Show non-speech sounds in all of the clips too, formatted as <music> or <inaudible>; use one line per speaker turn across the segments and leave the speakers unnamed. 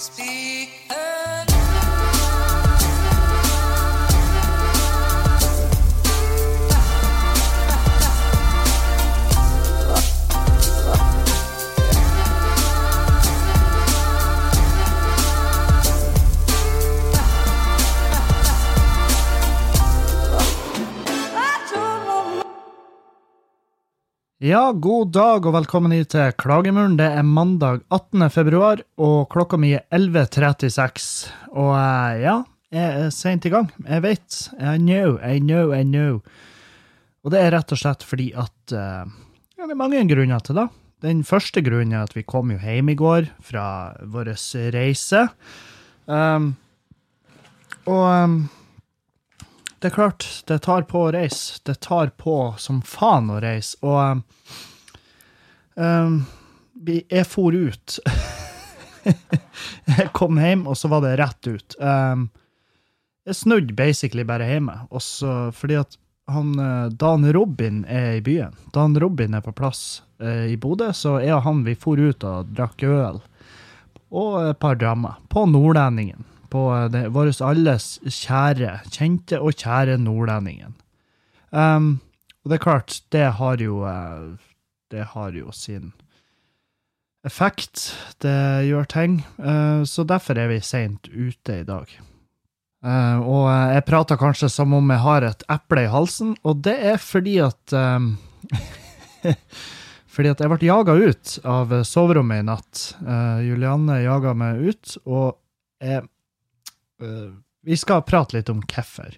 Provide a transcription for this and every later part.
Speak. Ja, god dag og velkommen hit til Klagemuren. Det er mandag 18. februar, og klokka mi er 11.36. Og eh, ja, jeg er seint i gang. Jeg vet. I know, I know, I know. Og det er rett og slett fordi at eh, ja, Det er mange grunner til det. Den første grunnen er at vi kom jo hjem i går fra vår reise. Um, og um, det er klart, det tar på å reise. Det tar på som faen å reise. Og um, jeg for ut. <laughs> jeg kom hjem, og så var det rett ut. Um, jeg snudde basically bare hjemme, også fordi at han, eh, Dan Robin er i byen. Dan Robin er på plass uh, i Bodø, så jeg og han vi for ut og drakk øl. Og et par drammer. På Nordlendingen på det, vår alles kjære, kjente og kjære nordlendingen. Um, og det er klart, det har jo uh, Det har jo sin effekt. Det gjør ting. Uh, så derfor er vi seint ute i dag. Uh, og jeg prater kanskje som om jeg har et eple i halsen, og det er fordi at um, <laughs> Fordi at jeg ble jaga ut av soverommet i natt. Julianne jaga meg ut, og jeg uh, Vi skal prate litt om hvorfor.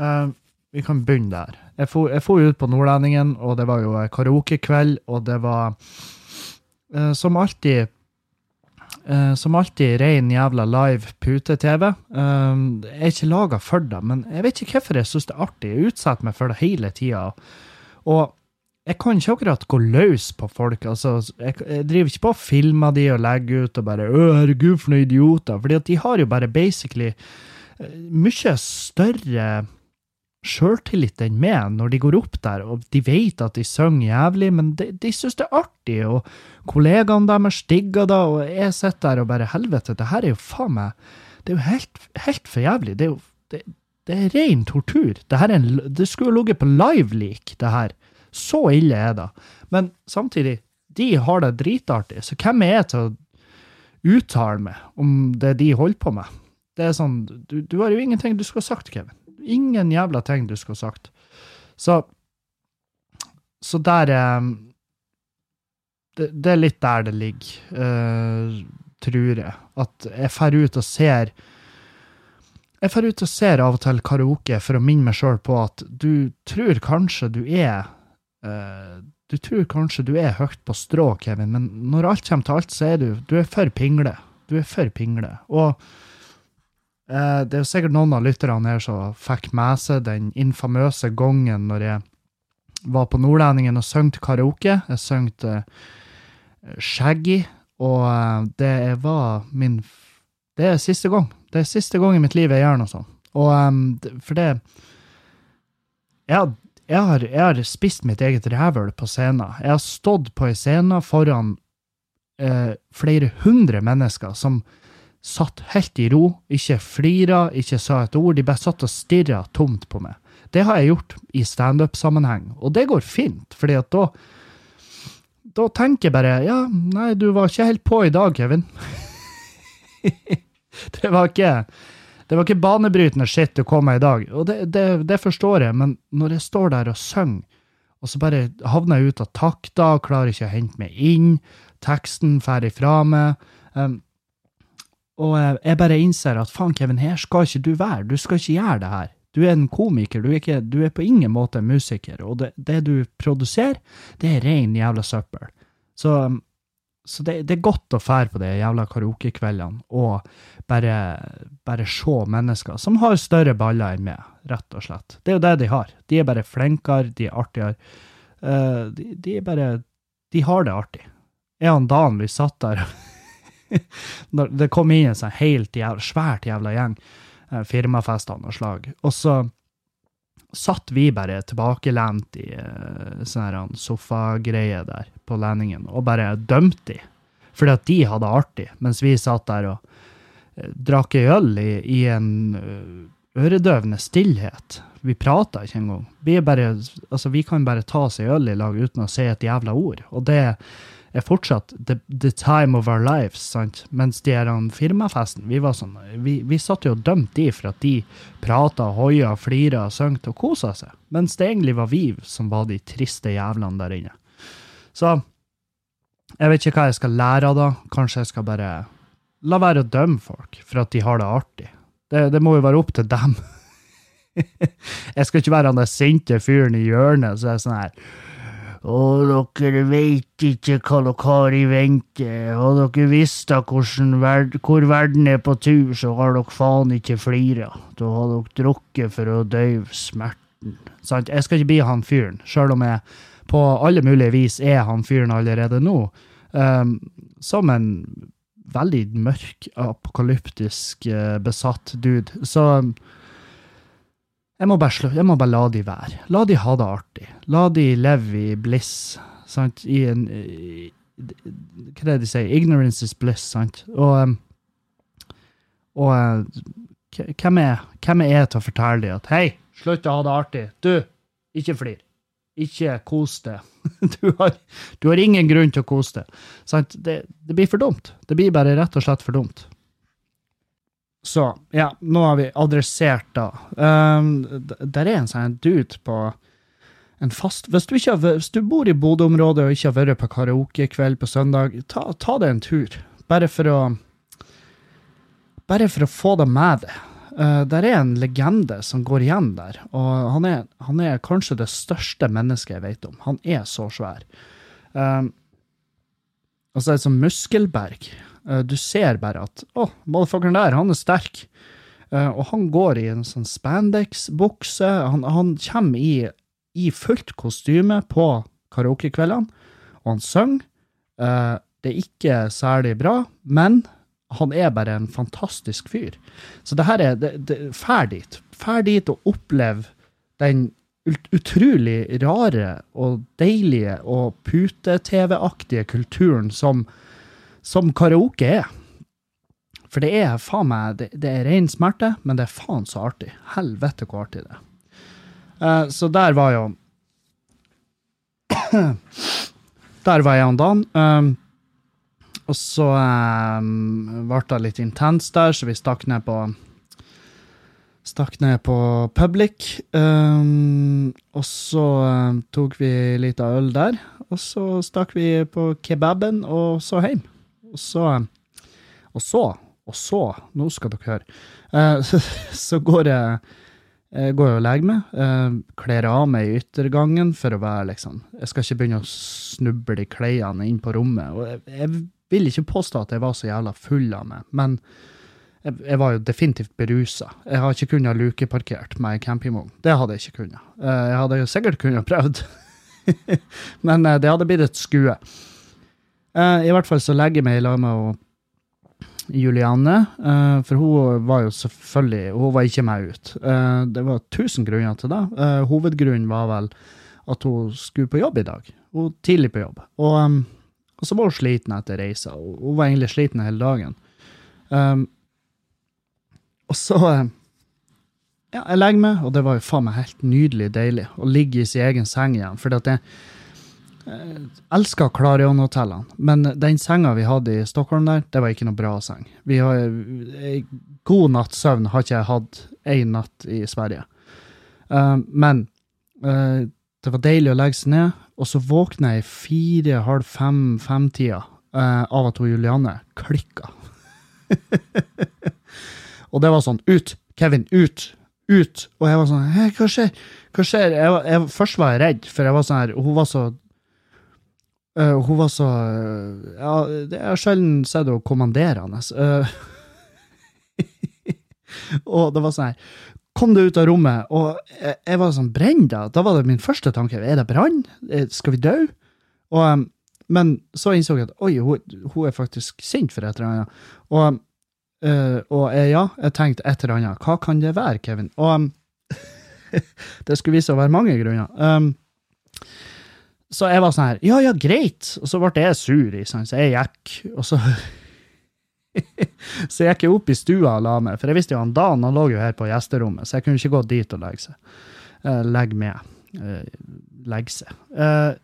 Uh, vi kan begynne der. Jeg for ut på Nordlendingen, og det var jo karaokekveld, og det var uh, som alltid som alltid rein jævla live pute-TV. jeg er ikke laga for det, men jeg vet ikke hvorfor jeg syns det er artig. Jeg utsetter meg for det hele tida. Og jeg kan ikke akkurat gå løs på folk. altså, Jeg, jeg driver ikke på og filmer de og legger ut og bare 'Å, herregud, for noen idioter'. fordi at de har jo bare basically eh, mye større sjøltillit enn meg når de går opp der, og de vet at de synger jævlig, men de, de syns det er artig, og kollegaene deres digger det, og jeg sitter der og bare 'Helvete, det her er jo faen meg Det er jo helt, helt for jævlig'. Det er jo det, det er ren tortur. Det, her er en, det skulle jo ligget på live-leak, det her. Så ille er det. Men samtidig, de har det dritartig, så hvem er jeg til å uttale meg om det de holder på med? Det er sånn, du, du har jo ingenting du skulle ha sagt, Kevin. Ingen jævla ting du skulle ha sagt. Så Så der eh, det, det, er litt der det ligger, uh, tror jeg. At jeg drar ut og ser jeg drar ut og ser av og til karaoke for å minne meg sjøl på at du tror kanskje du er du tror kanskje du er høyt på strå, Kevin, men når alt kommer til alt, så er du, du er for pingle. Du er for pingle. Og uh, det er jo sikkert noen av lytterne her som fikk med seg den infamøse gangen når jeg var på Nordlendingen og sang karaoke. Jeg sang uh, Shaggy, og det var min Det er siste gang. Det er siste gang i mitt liv jeg gjør noe sånt. Og for det Ja, jeg har, jeg har, spist mitt eget rævøl på scenen. Jeg har stått på ei scene foran eh, flere hundre mennesker som satt helt i ro, ikke flira, ikke sa et ord. De bare satt og stirra tomt på meg. Det har jeg gjort i standup-sammenheng, og det går fint, fordi at da da tenker jeg bare ja, nei, du var ikke helt på i dag, Kevin. <laughs> det var ikke det var ikke banebrytende shit du kom med i dag, og det, det, det, forstår jeg, men når jeg står der og synger, og så bare havner jeg ut av takta klarer ikke å hente meg inn, teksten drar ifra meg, um, og jeg bare innser at faen, Kevin, her skal ikke du være, du skal ikke gjøre det her. Du er en komiker, du er, ikke, du er på ingen måte en musiker, og det, det du produserer, det er ren jævla søppel. Så um, så det, det, er godt å fære på de jævla karaokekveldene og bare, bare se mennesker som har større baller enn meg, rett og slett. Det er jo det de har. De er bare flinkere, de er artigere. Uh, de, de, er bare De har det artig. Er han Dan, vi satt der <laughs> Når det kom inn en sånn helt jævla, svært jævla gjeng, uh, firmafest av noe slag, og så satt vi bare tilbakelent i uh, sånn sofagreie der på landingen og bare dømte de. Fordi at de hadde artig, mens vi satt der og drakk ei øl i, i en eh, øredøvende stillhet. Vi prata ikke engang. Vi, bare, altså, vi kan bare ta oss ei øl i lag uten å si et jævla ord. Og det er fortsatt the, the time of our lives, sant? Mens de her firmafesten, vi var sånn, vi, vi satt jo og dømte de for at de prata, hoia, flira, søngte og kosa seg. Mens det egentlig var vi som var de triste jævlene der inne. Så jeg vet ikke hva jeg skal lære av da. Kanskje jeg skal bare la være å dømme folk for at de har det artig. Det, det må jo være opp til dem. <laughs> jeg skal ikke være han der sinte fyren i hjørnet som er sånn her Å, dere veit ikke hva dere har i vente, og dere visste verd hvor verden er på tur, så har dere faen ikke flira. Da har dere drukket for å døyve smerten. Sant? Jeg skal ikke bli han fyren, sjøl om jeg på alle mulige vis er han fyren allerede nå. Um, som en veldig mørk, apokalyptisk, uh, besatt dude. Så jeg må, bare, jeg må bare la de være. La de ha det artig. La de leve i bliss. Sant? I en i, Hva er det de sier? Ignorance is bliss, sant? Og, og hvem er, hvem er jeg til å fortelle dem at hei, slutt å ha det artig. Du, ikke flir. Ikke kos deg. <laughs> Du du har ingen grunn til å kose deg. Det, det blir for dumt. Det blir bare rett og slett for dumt. Så ja, nå har vi adressert da. Um, der er en sånn dude på en fast Hvis du, har, hvis du bor i Bodø-området og ikke har vært på karaokekveld på søndag, ta, ta deg en tur. Bare for å Bare for å få det med deg. Uh, der er en legende som går igjen der, og han er, han er kanskje det største mennesket jeg vet om. Han er så svær. Det er en sånn muskelberg. Uh, du ser bare at å, motherfuckeren der, han er sterk. Uh, og han går i en sånn spandex-bukse. Han, han, kommer i, i, fullt kostyme på karaokekveldene, og han synger. Uh, det er ikke særlig bra, men han er bare en fantastisk fyr. Så det her er det, det, Fær dit. Fær dit og opplev den utrolig rare og deilige og pute-TV-aktige kulturen som som karaoke er. For det er faen meg Det, det er ren smerte, men det er faen så artig. Helvete hvor artig det er. Uh, så der var jo <clears throat> Der var jeg og Dan. Um, og så um, ble det litt intenst der, så vi stakk ned på Stakk ned på Public. Um, og så um, tok vi litt av øl der. Og så stakk vi på kebaben, og så hjem. Og så, og så, og så, nå skal dere høre, uh, så, <laughs> så, går jeg jeg går og legger meg, uh, kler av meg i yttergangen for å være liksom Jeg skal ikke begynne å snuble i klærne inn på rommet. og jeg, jeg, vil ikke påstå at jeg var så jævla full av meg, men jeg, jeg var jo definitivt berusa. Jeg har ikke kunnet lukeparkert med i campingvogn. Det hadde jeg ikke kunnet. Uh, jeg hadde jo sikkert kunnet prøvd, <laughs> men det hadde blitt et skue. Uh, I hvert fall så legger jeg meg i lag med Julianne, for hun var jo selvfølgelig Hun var ikke med ut. Det var tusen grunner til det. hovedgrunnen var vel at hun skulle på jobb i dag. Hun tidlig på jobb. Og, um, og så var hun sliten etter reisa. Hun var egentlig sliten hele dagen. Um, og så Ja, jeg legger meg, og det var jo faen meg helt nydelig deilig å ligge i sin egen seng igjen. For jeg, jeg elsker Clarion-hotellene, men den senga vi hadde i Stockholm der, det var ikke noe bra seng. Vi har, god natts søvn har ikke jeg hatt én natt i Sverige. Um, men uh, det var deilig å legge seg ned, og så våkna jeg fire, halv fem-fem-tida eh, av at hun Julianne klikka. <laughs> og det var sånn Ut! Kevin, ut! Ut! Og jeg var sånn Hei, hva skjer? Hva skjer? Jeg, jeg, først var jeg redd, for jeg var sånn her, hun var så Uh, hun var så uh, Ja, jeg har sjelden sett henne kommanderende. Uh, <laughs> og det var sånn her Kom det ut av rommet! Og jeg, jeg var sånn Brenn da! Da var det min første tanke. Er det brann? Skal vi dø? Og, um, men så innså jeg at oi, hun, hun, er faktisk sint for et eller annet. Og, og ja, jeg tenkte et eller annet. Hva kan det være, Kevin? Og <laughs> det skulle vise å være mange grunner. Um, så jeg var sånn her Ja, ja, greit. Og så ble jeg sur, så jeg gikk. Og så <laughs> så jeg gikk opp i stua og la meg, for jeg visste jo han Dan han lå jo her på gjesterommet, så jeg kunne ikke gå dit og legge seg. Uh, legge med. Uh, legge seg. Uh,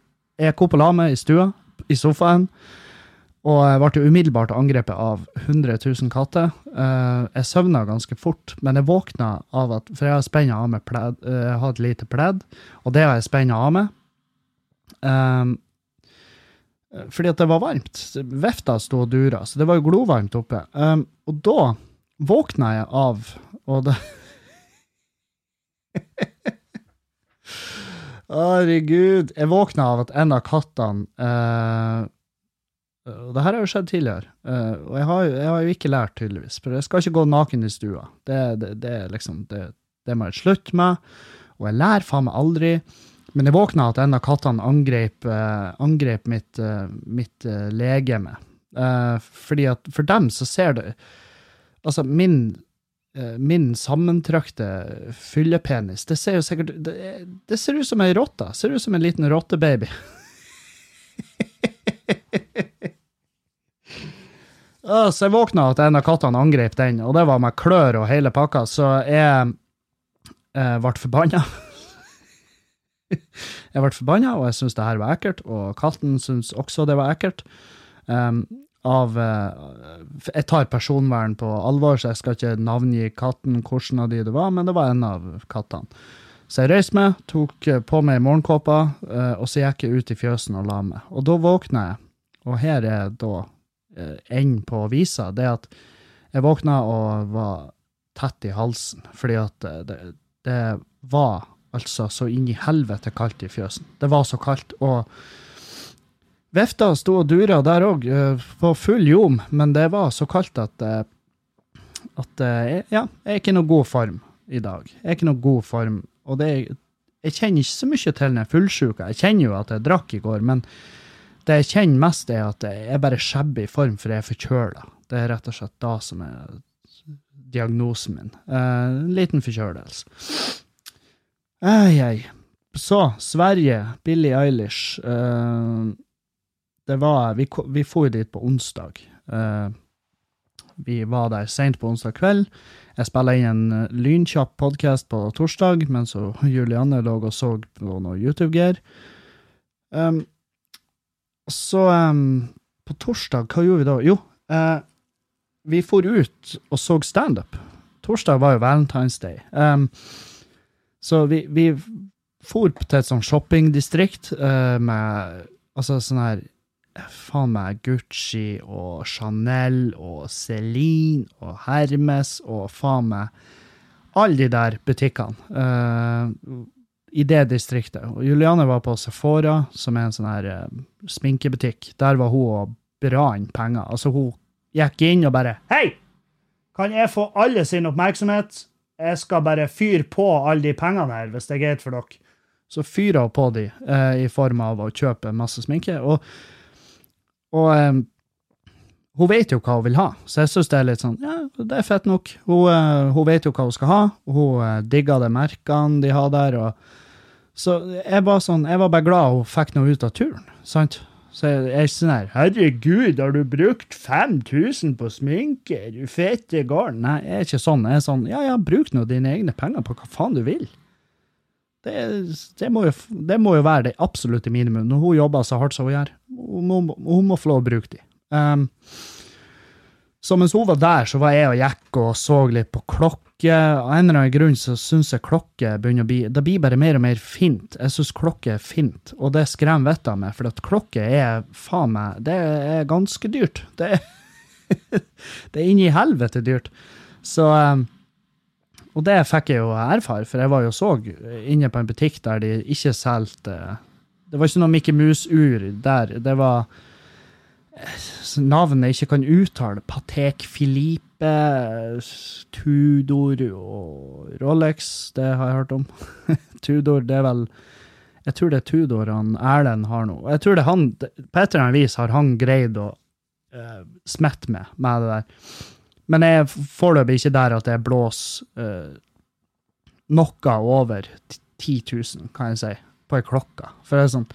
jeg gikk opp og la meg i stua, i sofaen, og jeg ble umiddelbart angrepet av 100 000 katter. Jeg søvna ganske fort, men jeg våkna av at For jeg har spenna av med pledd, jeg har et lite pledd, og det har jeg spenna av med. Um, fordi at det var varmt. Vefta sto og dura, så det var jo glovarmt oppe. Um, og da våkna jeg av Og det <laughs> Herregud. Jeg våkna av at en av kattene uh, og det her har jo skjedd tidligere, uh, og jeg har, jeg har, jo ikke lært, tydeligvis. For jeg skal ikke gå naken i stua. Det, det, det, liksom, det, må jeg slutte med. Og jeg lærer faen meg aldri. Men jeg våkna at en av kattene angrep, uh, angrep mitt, uh, mitt uh, legeme. fordi at for dem så ser du Altså, min, min sammentrykte fyllepenis, det ser jo sikkert det, det, ser ut som ei rotte. Ser ut som en liten rottebaby. <laughs> så jeg våkna at en av kattene angrep den, og det var med klør og hele pakka, så jeg ble forbanna. <laughs> jeg ble forbanna, og jeg syntes det her var ekkelt, og katten syntes også det var ekkelt. Um, av uh, Jeg tar personvern på alvor, så jeg skal ikke navngi katten hvordan av de det var, men det var en av kattene. Så jeg reiste meg, tok på meg morgenkåpa, uh, og så gikk jeg ut i fjøsen og la meg. Og da våkna jeg, og her er da uh, enden på visa, det at jeg våkna og var tett i halsen, fordi at det, det var altså så inn i helvete kaldt i fjøsen. Det var så kaldt. Og vifta sto og dura der òg, eh, på full ljom, men det var så kaldt at, eh, at eh, Ja, jeg er ikke i noe god form i dag. Jeg er ikke noe god form. Og det jeg kjenner ikke så mye til den fullsjuka. Jeg kjenner jo at jeg drakk i går, men det jeg kjenner mest, er at jeg er bare skjebbe i form, for jeg er forkjøla. Det er rett og slett da som er diagnosen min. en liten forkjølelse. Ei, ai. Så, Sverige, Billie Eilish. Uh, det var Vi, vi for dit på onsdag. Uh, vi var der seint på onsdag kveld. Jeg spilla inn en uh, lynkjapp podkast på torsdag, mens Julianne lå og så på noe YouTube-gear. Um, så um, på torsdag, hva gjorde vi da? Jo, uh, vi for ut og så standup. Torsdag var jo Valentine's Day. Um, så vi, vi for til et sånt shoppingdistrikt uh, med altså sånn her Faen meg Gucci og Chanel og Celine og Hermes og faen meg alle de der butikkene uh, i det distriktet. Og Juliane var på Sephora, som er en sånn her uh, sminkebutikk. Der var hun og brant penger. Altså, hun gikk inn og bare Hei! Kan jeg få alle sin oppmerksomhet? Jeg skal bare fyre på alle de pengene her, hvis det er greit for dere. Så fyrer hun på de eh, i form av å kjøpe masse sminke. Og, og eh, hun vet jo hva hun vil ha, så jeg syns det er litt sånn Ja, det er fett nok. Hun, eh, hun vet jo hva hun skal ha, hun eh, digger de merkene de har der. og så jeg var, sånn, jeg var bare glad hun fikk noe ut av turen. sant? Så jeg er sånn her Herregud, har du brukt 5000 på sminke? Du fette garn. Nei, jeg er ikke sånn. Jeg er sånn Ja, ja, bruk nå dine egne penger på hva faen du vil. Det, det, må, jo, det må, jo, være det absolutte minimum. Når hun jobber så hardt som hun gjør, hun må, hun må få lov å bruke de. Um, så mens hun var der, så var jeg og gikk og så litt på klokke Av en eller annen grunn så syns jeg klokke begynner å bli Det blir bare mer og mer fint. Jeg syns klokke er fint, og det skremmer vettet av meg, for at klokke er faen meg Det er ganske dyrt. Det er, <laughs> det er inni helvete dyrt. Så um, Og det fikk jeg jo erfare, for jeg var jo så inne på en butikk der de ikke solgte Det var ikke noe Mickey Mouse-ur der. Det var navnet jeg ikke kan uttale. Patek Filipe, Tudor og Rolex, det har jeg hørt om. <laughs> Tudor, det er vel Jeg tror det er Tudor han Erlend har nå. Jeg tror det han, På et eller annet vis har han greid å uh, smette med med det der. Men jeg er foreløpig ikke der at jeg blåser uh, noe over 10 000, kan jeg si, på ei klokke. For det er sånn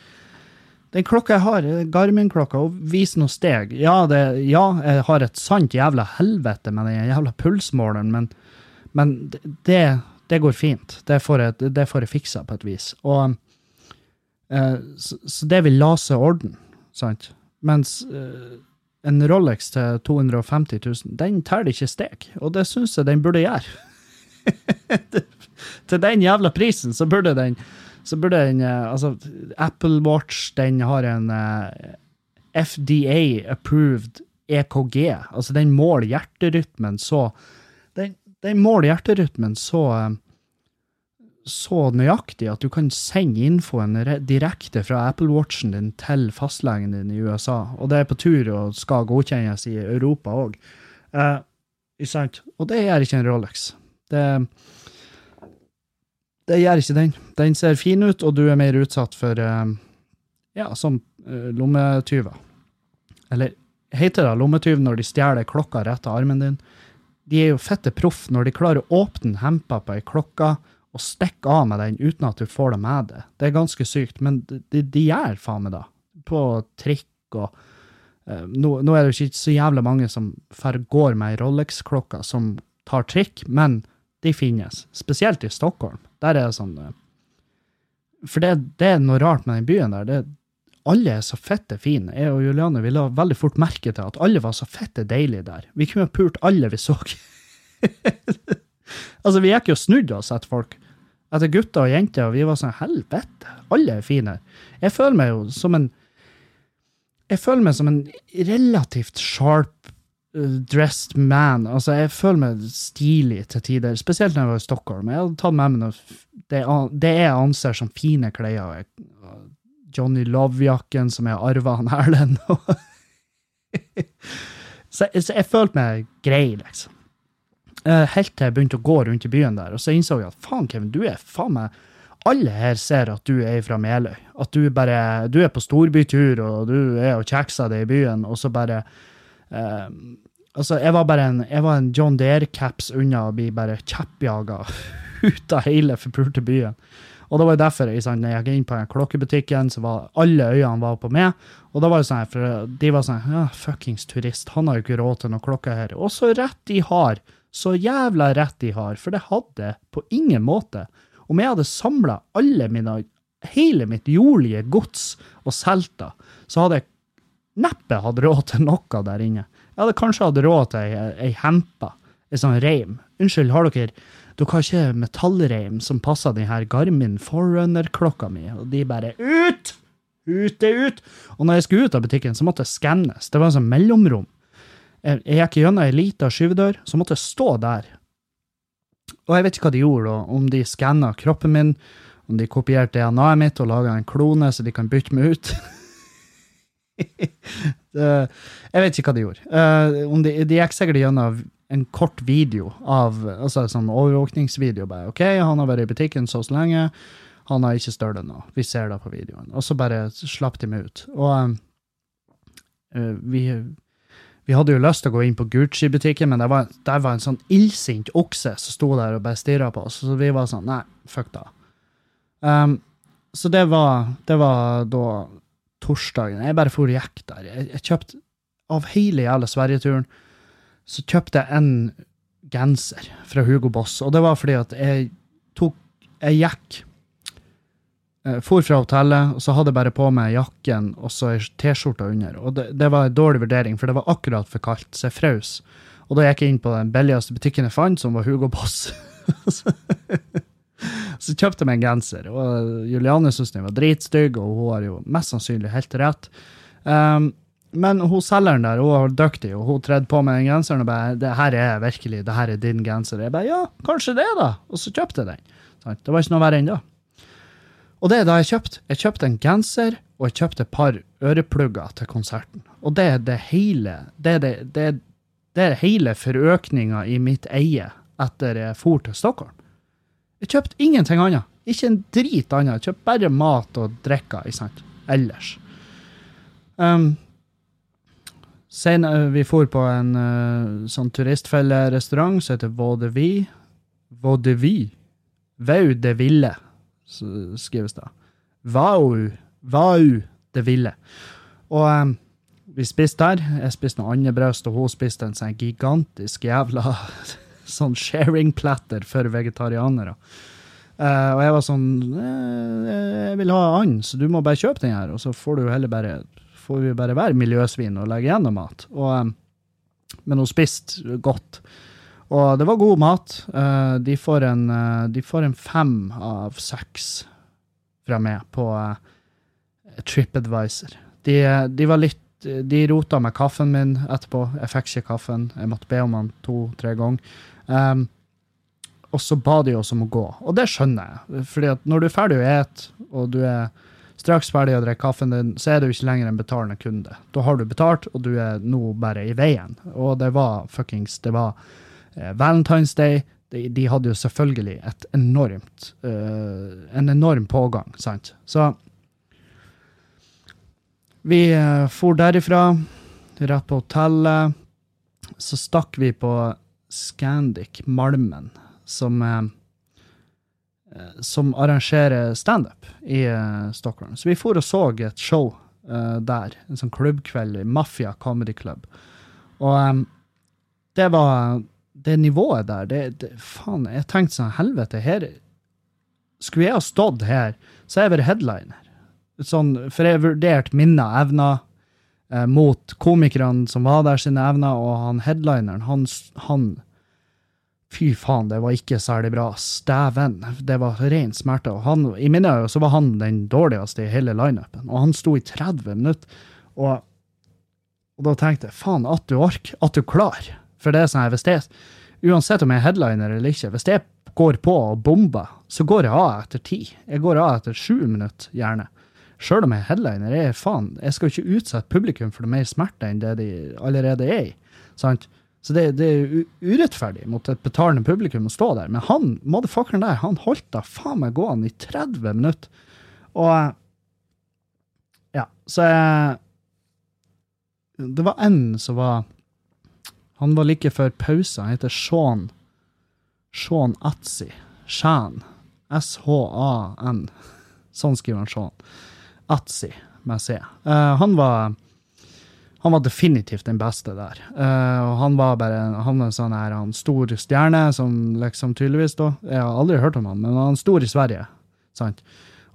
Den klokka jeg har, Garmin-klokka, viser noe steg. Ja, det, ja, jeg har et sant jævla helvete med den jævla pulsmåleren, men, men det, det, går fint. Det får jeg, jeg fiksa på et vis. Og, eh, så, så, det vil lase orden, sant? Mens eh, en Rolex til 250 000, den teller ikke steg, og det syns jeg den burde gjøre. <laughs> til den jævla prisen så burde den så burde den eh, Altså, Apple Watch, den har en eh, FDA-approved EKG. Altså, den måler hjerterytmen så Den, den måler hjerterytmen så uh, så nøyaktig at du kan sende infoen direkte fra Apple Watchen din til fastlegen din i USA. Og det er på tur og skal godkjennes i Europa òg. Uh, og det gjør ikke en Rolex. Det det gjør ikke den. Den ser fin ut, og du er mer utsatt for uh, ja, som uh, lommetyver. Eller heter det lommetyv når de stjeler klokka rett av armen din? De er jo fette proff når de klarer å åpne hempa på ei klokke og stikke av med den uten at du får det med deg. Det er ganske sykt, men de, de gjør faen meg det. På trikk og uh, nå, nå, er det jo ikke så jævlig mange som går med ei Rolex-klokke som tar trikk, men de finnes. Spesielt i Stockholm. Der er det sånn eh, For det, det er noe rart med den byen der. Det, alle er så fette fine. Jeg og Juliane vi la veldig fort merke til at alle var så fette deilige der. Vi kunne pult alle vi så. <laughs> altså, vi gikk jo og snudde oss etter folk. Etter gutter og jenter, og vi var sånn Helvete, alle er fine. Jeg føler meg jo som en Jeg føler meg som en relativt sharp dressed man. Altså, jeg føler meg stilig til tider, spesielt når jeg var i Stockholm. Jeg hadde tatt med meg noe det, jeg anser som fine klær. Johnny Love-jakken som jeg har arva han Erlend. <laughs> så, så, jeg følte meg grei, liksom. Eh, helt til jeg begynte å gå rundt i byen der, og så innså jeg at faen, Kevin, du er faen meg alle her ser at du er fra Meløy. At du bare Du er på storbytur, og du er og kjekser deg i byen, og så bare uh, Altså, jeg var bare en, var en John Deere-caps unna å bli bare kjeppjaga <laughs> ut av hele forpulte byen. Og det var jo derfor jeg, sånn, jeg gikk inn på klokkebutikken, så var alle øynene var på meg. Og da var det sånn, for de var sånn ja, Fuckings turist, han har jo ikke råd til noe klokke her. Og så rett de har. Så jævla rett de har. For det hadde på ingen måte. Om jeg hadde samla alle mine, hele mitt jordlige gods og det, så hadde jeg neppe hatt råd til noe der inne. Jeg hadde kanskje hatt råd til ei, hempa, ei sånn reim. Unnskyld, har dere dere har ikke metallreim som passer denne Garmin Forerunner-klokka mi? Og de bare Ut! Ut er ut! Og når jeg skulle ut av butikken, så måtte jeg skannes. Det var en sånn mellomrom. Jeg, gikk gjennom ei lita skyvedør, så måtte jeg stå der. Og jeg vet ikke hva de gjorde, om de skanna kroppen min, om de kopierte DNA-et mitt og laga en klone så de kan bytte meg ut. <laughs> jeg vet ikke hva de gjorde. Uh, de, de gikk sikkert gjennom en kort video av altså sånn overvåkningsvideo. bare, OK, han har vært i butikken så, så lenge. Han har ikke stølt nå. Vi ser det på videoen. Og så bare slapp de meg ut. Og uh, vi, vi hadde jo lyst til å gå inn på Gucci-butikken, men der var, der var en sånn illsint okse som sto der og bare stirra på oss. Så vi var sånn Nei, fuck da. Um, så det var, det var da torsdagen. Jeg bare for og gikk der. Jeg, jeg kjøpte Av hele jævla Sverigeturen så kjøpte jeg en genser fra Hugo Boss, og det var fordi at jeg tok Jeg gikk jeg For fra hotellet, og så hadde jeg bare på meg jakken og så ei T-skjorte under. Og det, det, var en dårlig vurdering, for det var akkurat for kaldt, så jeg frøs. Og da gikk jeg inn på den billigste butikken jeg fant, som var Hugo Boss. <laughs> <laughs> Så kjøpte jeg meg en genser, og Juliane syntes den var dritstygg, og hun har jo mest sannsynlig helt rett. Um, men hun selgeren der hun var dyktig, og hun tredde på med den genseren og bare 'Det her er virkelig, det her er din genser.' Jeg bare 'Ja, kanskje det, da.' Og så kjøpte jeg den. Det var ikke noe verre enn. Og det er da jeg kjøpte. Jeg kjøpte en genser, og jeg kjøpte et par øreplugger til konserten. Og det er det hele Det er, det, det, det er hele forøkninga i mitt eie etter jeg for til Stockholm. Jeg kjøpte ingenting annet. Ikke en drit annet. Jeg kjøpte bare mat og drikke ellers. Um, senere, vi for på en uh, sånn turistfellerestaurant som heter Vaudeville. Vaudeville. Vau de Ville, skrives det. Vau. Vau de ville. Og um, vi spiste der. Jeg spiste noe andebryst, og hun spiste en sånn gigantisk jævla <laughs> sånn sharing platter for vegetarianere. Uh, og jeg var sånn eh, Jeg vil ha and, så du må bare kjøpe den her. Og så får du heller bare får vi bare være miljøsvin og legge igjen mat. Og, um, men hun spiste godt. Og det var god mat. De, får en, de får en fem av seks fra meg på TripAdvisor. De, de var litt de rota med kaffen min etterpå. Jeg fikk ikke kaffen. Jeg måtte be om den to-tre ganger. Um, og så ba de oss om å gå. Og det skjønner jeg. Fordi at når du er ferdig å ete, og du er straks ferdig å drikke kaffen din, så er du ikke lenger en betalende kunde. Da har du betalt, og du er nå bare i veien. Og det var fuckings Det var eh, Valentine's Day. De, de, hadde jo selvfølgelig et enormt uh, En enorm pågang, sant? Så vi uh, for derifra, rett på hotellet. Så stakk vi på Scandic Malmen som, eh, eh, som arrangerer standup i eh, Stockholm. Så vi for og så et show der. En sånn klubbkveld, i Mafia Comedy Club. Og det var det nivået der det, det, Faen, jeg tenkte sånn Helvete, her Skulle jeg ha stått her, så er jeg vært headliner. Sånn, for jeg vurderte mine evner eh, mot komikerne som var der sine evner, og han headlineren, han, han Fy faen, det var ikke særlig bra. Stæven. Det var ren smerte. Og han, I mine øyne så var han den dårligste i hele lineupen, og han sto i 30 minutter. Og, og da tenkte jeg faen, at du orker, at du klarer. For det er sånn her, hvis det Uansett om jeg er headliner eller ikke, hvis jeg går på og bomber, så går jeg av etter ti. Jeg går av etter sju minutter, gjerne. Sjøl om jeg er headliner, jeg, faen, jeg skal ikke utsette publikum for mer smerte enn det de allerede er i. sant? Så det, det, er urettferdig mot et betalende publikum å stå der. Men han motherfuckeren der, han holdt da faen meg gående i 30 minutter. Og Ja, så jeg Det var en som var Han var like før pausen. Han heter Sean Sean Atzi. Shan. S-H-A-N. Sånn skriver han Sean. Atzi, med C. Uh, han var han var definitivt den beste der. Uh, og han var bare han en sånn her, han stor stjerne, som liksom tydeligvis da Jeg har aldri hørt om han, men han stor i Sverige. sant?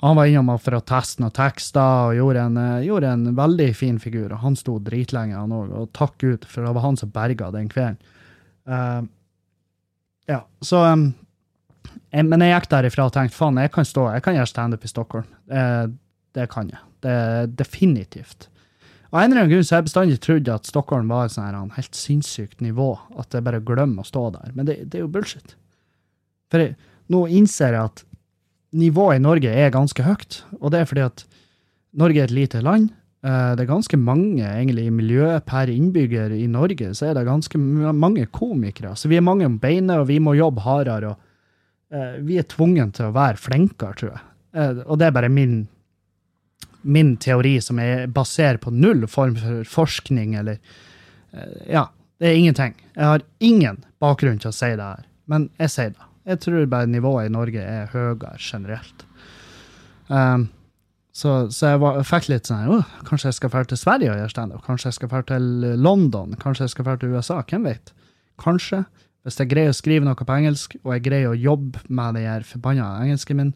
Han var innom for å teste noen tekster og gjorde en, uh, gjorde en, veldig fin figur. Og han sto dritlenge, han òg, og takk Gud, for det var han som berga den kvelden. Uh, ja, så um, jeg, Men jeg gikk derifra og tenkte faen, jeg kan stå, jeg kan gjøre standup i Stockholm. Det kan jeg. Det er definitivt. Av en eller annen grunn så har jeg bestandig trodd at Stockholm var et sånt helt sinnssykt nivå, at jeg bare glemmer å stå der. Men det, det er jo bullshit. For jeg, nå innser jeg at nivået i Norge er ganske høyt, og det er fordi at Norge er et lite land. Eh, det er ganske mange egentlig i miljøet per innbygger i Norge, så er det ganske mange komikere. Så vi er mange om beinet, og vi må jobbe hardere. og uh, Vi er tvunget til å være flinkere, tror jeg. Uh, og det er bare min min teori som er basert på null form for forskning eller eh, Ja, det er ingenting. Jeg har ingen bakgrunn til å si det her, men jeg sier det. Jeg tror bare nivået i Norge er høyere generelt. Um, så, så, jeg, var, fikk litt sånn oh, Kanskje jeg skal dra til Sverige og gjøre standup? Kanskje jeg skal dra til London? Kanskje jeg skal dra til USA? Hvem vet? Kanskje. Hvis jeg greier å skrive noe på engelsk, og jeg greier å jobbe med den forbanna engelsken min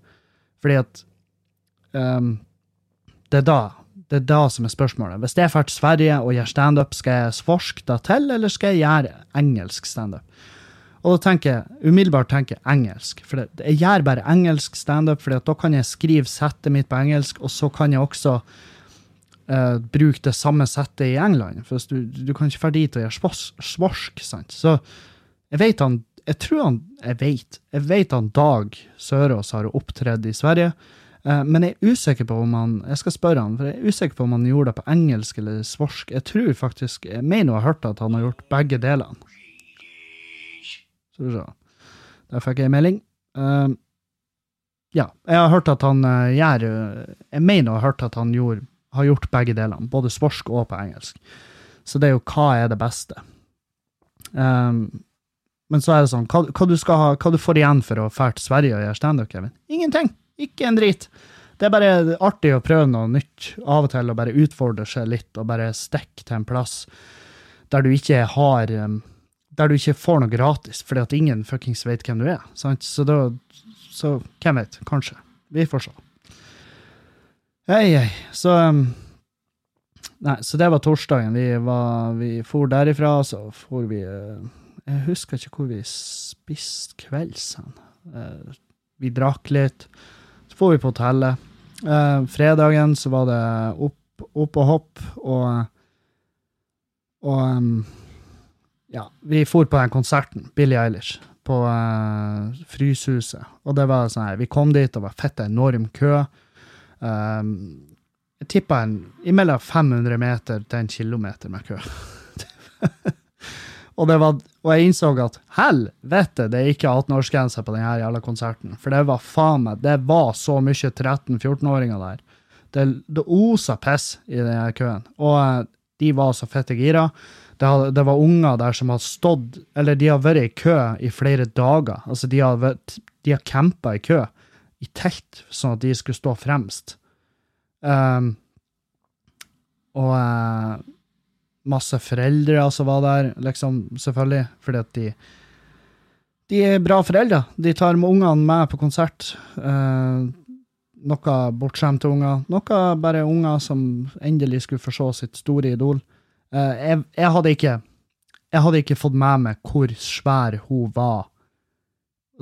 Fordi at um, det er da det er da som er spørsmålet. Hvis jeg drar til Sverige og gjør standup, skal jeg svorske da til, eller skal jeg gjøre engelsk standup? Og da tenker jeg umiddelbart tenker engelsk. For jeg gjør bare engelsk standup, for da kan jeg skrive settet mitt på engelsk, og så kan jeg også uh, bruke det samme settet i England. For du, du kan ikke dra dit og gjøre svorsk, sant. Så jeg vet han Jeg tror han Jeg vet. Jeg vet han Dag Sørås har opptredd i Sverige. Eh, men jeg er usikker på om han Jeg skal spørre han, for jeg er usikker på om han gjorde det på engelsk eller svorsk. Jeg tror faktisk Jeg mener å ha hørt at han har gjort begge delene. Så Der fikk jeg en melding. Uh, ja, jeg har hørt at han uh, gjør Jeg mener å ha hørt at han gjorde, har gjort begge delene, både svorsk og på engelsk. Så det er jo hva er det beste. Um, men så er det sånn, hva, hva, du ha, hva du får igjen for å dra til Sverige og gjøre standup, Kevin? Ingenting! Ikke en drit. Det er bare artig å prøve noe nytt av og til, og bare utfordre seg litt, og bare stikke til en plass der du ikke har Der du ikke får noe gratis, fordi at ingen fuckings vet hvem du er. Sant? Så da Så hvem vet? Kanskje. Vi får se. Hei, hei. Så Nei, så det var torsdagen. Vi, var, vi for derifra, så for vi uh, Jeg husker ikke hvor vi spiste kvelds. Uh, vi drakk litt. For vi på hotellet. Eh, fredagen så var det opp, opp og hopp, og Og um, ja, vi for på den konserten, Billie Eilish, på uh, Fryshuset. Og det var sånn her, vi kom dit, og var fett enorm kø. Um, jeg tippa imellom 500 meter til en kilometer med kø. <laughs> og, var, og jeg innså at helvete, det er ikke 18-årsgrense på denne jævla konserten. For det var faen meg, det var så mye 13-14-åringer der. Det, det osa piss i denne køen. Og eh, de var så fette gira. Det, hadde, det var unger der som har stått, eller de har vært i kø i flere dager. Altså, de har, vært- de har campa i kø i telt, sånn at de skulle stå fremst. Um, og eh, masse foreldre som var der, liksom, selvfølgelig, fordi at de De er bra foreldre. De tar med ungene med på konsert. Eh, noe bortskjemte unger, noe bare unger som endelig skulle få se sitt store idol. Eh, jeg, jeg hadde ikke jeg hadde ikke fått med meg hvor svær hun var,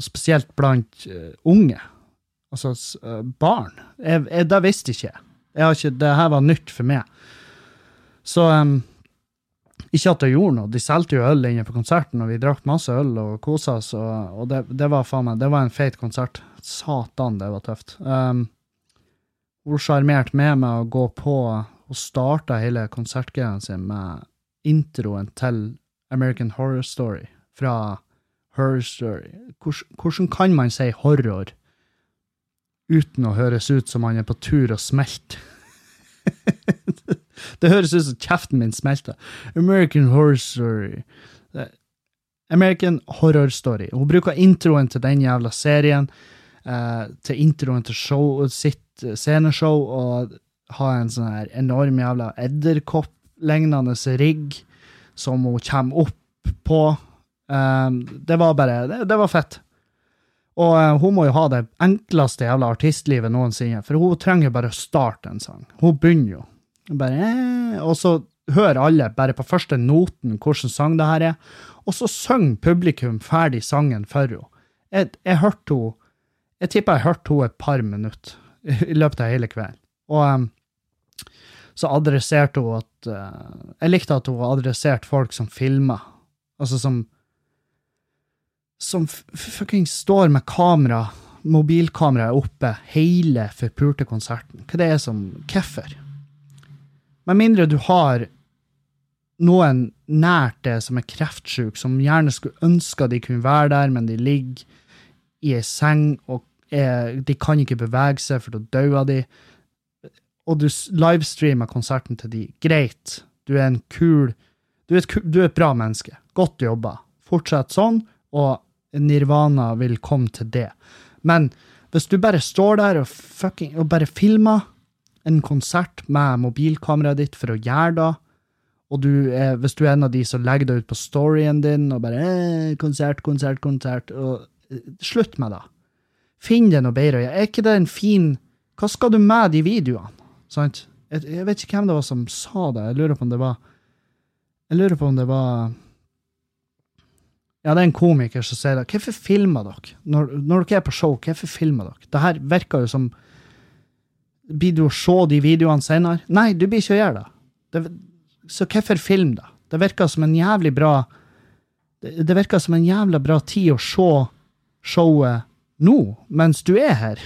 spesielt blant eh, unge. Altså eh, barn. Jeg, jeg, det visste ikke jeg. jeg har ikke. Det her var nytt for meg. Så em, ikke at det gjorde noe. De solgte jo øl inne på konserten, og vi drakk masse øl og kosa oss, og, og det, det var faen meg Det var en feit konsert. Satan, det var tøft. Um, hun sjarmerte med meg å gå på og starta hele konsertgreia sin med introen til American Horror Story fra Horror Story. Hvordan, kan man si horror uten å høres ut som man er på tur å smelte? <laughs> det høres ut som kjeften min smelter. American Horror Story. American Horror Story. Hun bruker introen til den jævla serien, eh, til introen til show, sitt eh, sceneshow, og har en sånn her enorm jævla edderkopp-lignende rigg som hun kommer opp på. Um, det var bare Det, det var fett. Og eh, hun må jo ha det enkleste jævla artistlivet noensinne, for hun trenger bare å starte en sang. Hun begynner jo. Bare, eh, og så hører alle bare på første noten hvilken sang det her er, og så synger publikum ferdig sangen for henne. Jeg, jeg hørte henne Jeg tipper jeg hørte henne et par minutter <laughs> i løpet av hele kvelden. Og um, så adresserte hun at uh, Jeg likte at hun adresserte folk som filmer. Altså som Som fuckings fucking står med kamera, mobilkameraet oppe, hele forpulte konserten. Hva det er som Hvorfor? Med mindre du har noen nært deg som er kreftsjuk, som gjerne skulle ønske de kunne være der, men de ligger i ei seng og er, de kan ikke bevege seg, for da dauer de. Og du livestreamer konserten til de. Greit, du er en kul Du er et, du er et bra menneske. Godt jobba. Fortsett sånn, og nirvana vil komme til det. Men hvis du bare står der og, fucking, og bare filmer en konsert med mobilkameraet ditt for å gjøre det, og du er, hvis du er en av de som legger det ut på storyen din og bare eh, 'Konsert, konsert, konsert' og eh, Slutt med det. Finn deg noe bedre. Er ikke det en fin Hva skal du med de videoene? Sant? Jeg, jeg vet ikke hvem det var som sa det. Jeg lurer på om det var Jeg lurer på om det var Ja, det er en komiker som sier det. Hvorfor filmer dere? Når, når dere er på show, hvorfor filmer dere? Det her virker jo som Blir du å se de videoene senere? Nei, du blir ikke å gjøre det. det så hvorfor film da? Det virker som en jævlig bra det, det virker som en jævla bra tid å se showet nå, mens du er her.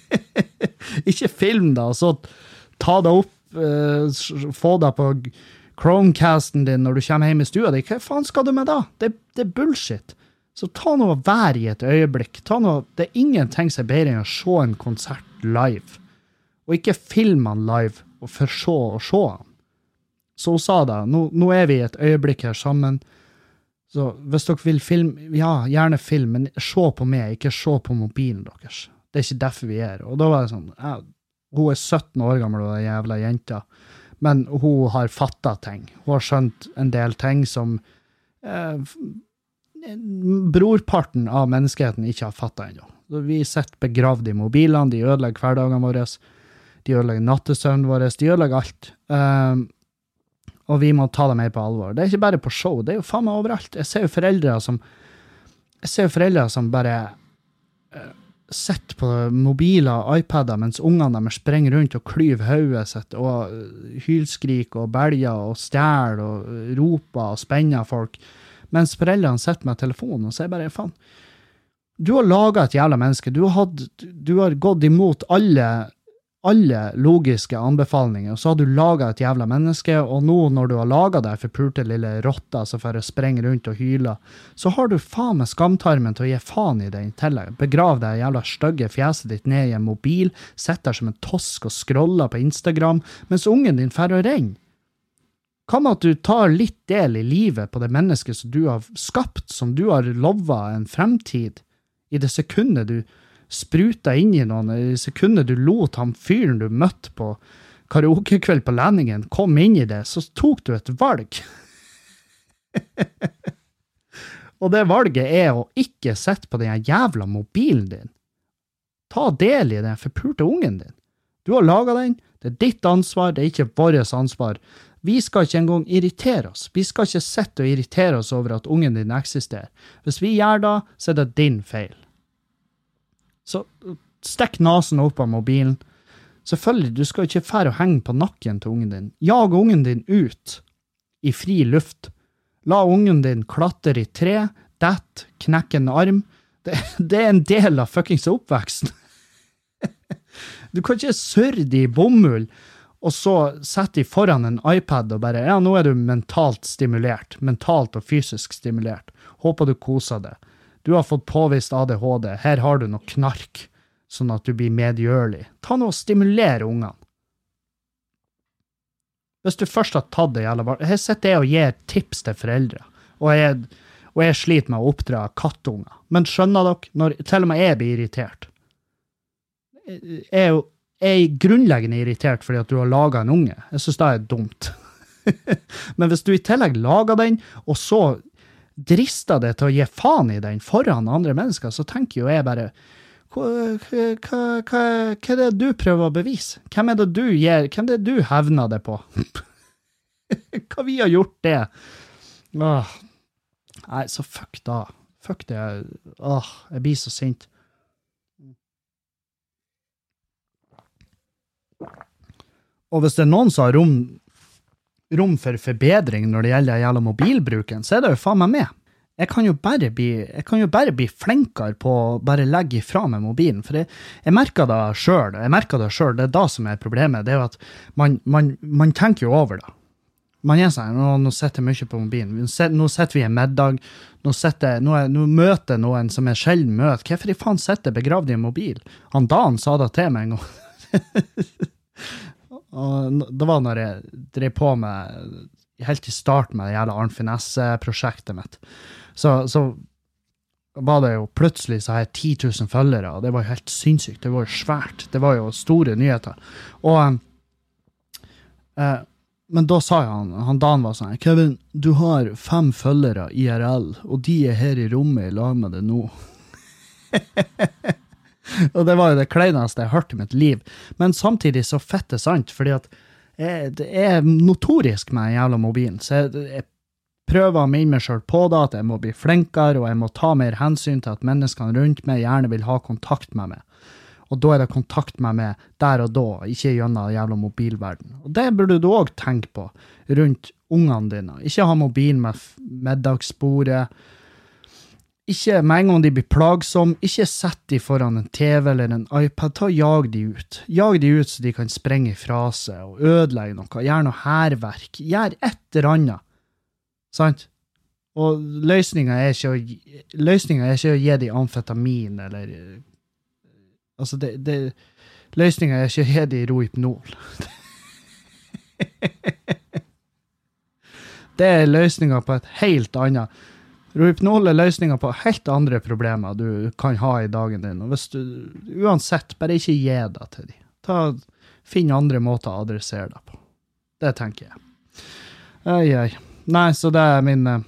<laughs> ikke film da, og så ta det opp, eh, få det på Chromecasten din når du kommer hjem i stua di. Hva faen skal du med da? Det, det er bullshit. Så ta noe vær i et øyeblikk. Ta noe, det er ingenting som er bedre enn å se en konsert live. Og ikke filme han live, og for så å se han. Så hun sa det. Nå, nå er vi i et øyeblikk her sammen. Så hvis dere vil filme, ja, gjerne film, men se på meg, ikke se på mobilen deres. Det er ikke derfor vi er her. Og da var det sånn jeg, Hun er 17 år gammel, den jævla jenta, men hun har fatta ting. Hun har skjønt en del ting som eh, brorparten av menneskeheten ikke har fatta ennå. Vi sitter begravd i mobilene, de ødelegger hverdagen våre, de ødelegger nattesøvnen vår, de ødelegger alt. Um, og vi må ta det mer på alvor. Det er ikke bare på show, det er jo faen meg overalt. Jeg ser jo foreldre som jeg ser jo foreldre som bare uh, sitter på mobiler og iPader mens ungene deres springer rundt og klyver hodet sitt og uh, hylskriker og belger og stjeler og uh, roper og spenner folk, mens foreldrene sitter med telefonen og sier bare faen, du har laga et jævla menneske. Du har, hatt, du har gått imot alle, alle logiske anbefalinger, og så har du laga et jævla menneske, og nå når du har laga deg forpulte lille rotta som får springe rundt og hyle, så har du faen meg skamtarmen til å gi faen i den i tillegg. Begrav det jævla stygge fjeset ditt ned i en mobil, sitt der som en tosk og scroller på Instagram, mens ungen din drar og renner. Hva med at du tar litt del i livet på det mennesket som du har skapt, som du har lova en fremtid? i det sekundet du spruta inn i noen, i sekundet du lot han fyren du møtte på karaokekveld på Lenningen, komme inn i det, så tok du et valg. <laughs> Og det valget er å ikke sitte på den jævla mobilen din. Ta del i den forpulte ungen din. Du har laga den, det er ditt ansvar, det er ikke vårt ansvar. Vi skal ikke engang irritere oss. Vi skal ikke sitte og irritere oss over at ungen din eksisterer. Hvis vi gjør det, så er det din feil. Så stikk nesen opp av mobilen. Selvfølgelig, du skal ikke fære og henge på nakken til ungen din. Jag ungen din ut i fri luft. La ungen din klatre i tre, dett, knekke en arm. Det, det, er en del av fuckings oppveksten. <laughs> du kan ikke surre de i bomull og så sette de foran en iPad og bare Ja, nå er du mentalt stimulert. Mentalt og fysisk stimulert. Håper du koser deg. Du har fått påvist ADHD, her har du noe knark, sånn at du blir medgjørlig. Ta nå og stimulere ungene. Hvis du først har tatt det jævla Her sitter jeg og gir tips til foreldre, og jeg, og jeg sliter med å oppdra kattunger. Men skjønner dere, når til og med jeg blir irritert Jeg er jo jeg er grunnleggende irritert fordi at du har laga en unge. Jeg syns det er dumt. <laughs> Men hvis du i tillegg lager den, og så drister deg til å gi faen i den foran andre mennesker, så tenker jo jeg bare hva, hva, hva, hva er det du prøver å bevise? Hvem er det du gir, hvem er det du hevner det på? <laughs> hva vi har gjort det? Åh. Nei, så fuck da. Fuck det. Åh, jeg blir så sint. Og hvis det er noen som har rom rom for forbedring når det gjelder gjelder mobilbruken, så er det jo faen meg med. Jeg kan jo bare bli, jo bare bli flinkere på å bare legge ifra meg mobilen. For jeg, jeg merker det sjøl. Jeg merker det sjøl. Det er da som er problemet. Det er jo at man, man, man tenker jo over det. Man er sånn nå, nå sitter jeg mye på mobilen. Nå sitter vi en middag. Nå, sitter, nå, nå møter jeg noen som jeg sjelden møter. Hvorfor i faen sitter jeg begravd i en mobil? Han Dan sa det til meg en gang. <laughs> Og det var når jeg drev på med Helt i starten med det jævla Arnt Finesse-prosjektet mitt. Så, så, var det jo plutselig så har jeg 10 000 følgere, og det var jo helt sinnssykt. Det var jo svært. Det var jo store nyheter. Og eh, Men da sa han, han Dan var sånn Kevin, du har fem følgere IRL, og de er her i rommet i lag med deg nå. <laughs> <laughs> og det var jo det kleineste jeg hørte i mitt liv. Men samtidig så fette sant, fordi at jeg, det er notorisk med den jævla mobilen. Så jeg, jeg prøver å minne meg sjøl på det, at jeg må bli flinkere, og jeg må ta mer hensyn til at menneskene rundt meg gjerne vil ha kontakt med meg. Og da er det kontakt med meg der og da, ikke gjennom jævla mobilverden. Og det burde du òg tenke på rundt ungene dine. Ikke ha mobil med middagsbordet ikke med en gang de blir plagsomme, ikke sett de foran en TV eller en iPad. Ta og Jag de ut. Jag de ut så de kan sprenge fra seg og ødelegge noe. Gjør noe hærverk. Gjør et eller annet. Sant? Og løsninga er, er ikke å gi dem amfetamin eller Altså, det, det Løsninga er ikke å gi dem Rohypnol. <laughs> det er løsninga på et helt annet Rohypnol er løsninga på helt andre problemer du kan ha i dagen din. Og hvis du, uansett, bare ikke gi deg til dem. Ta, finn andre måter å adressere deg på. Det tenker jeg. Oi, oi. Nei, så det er min eh,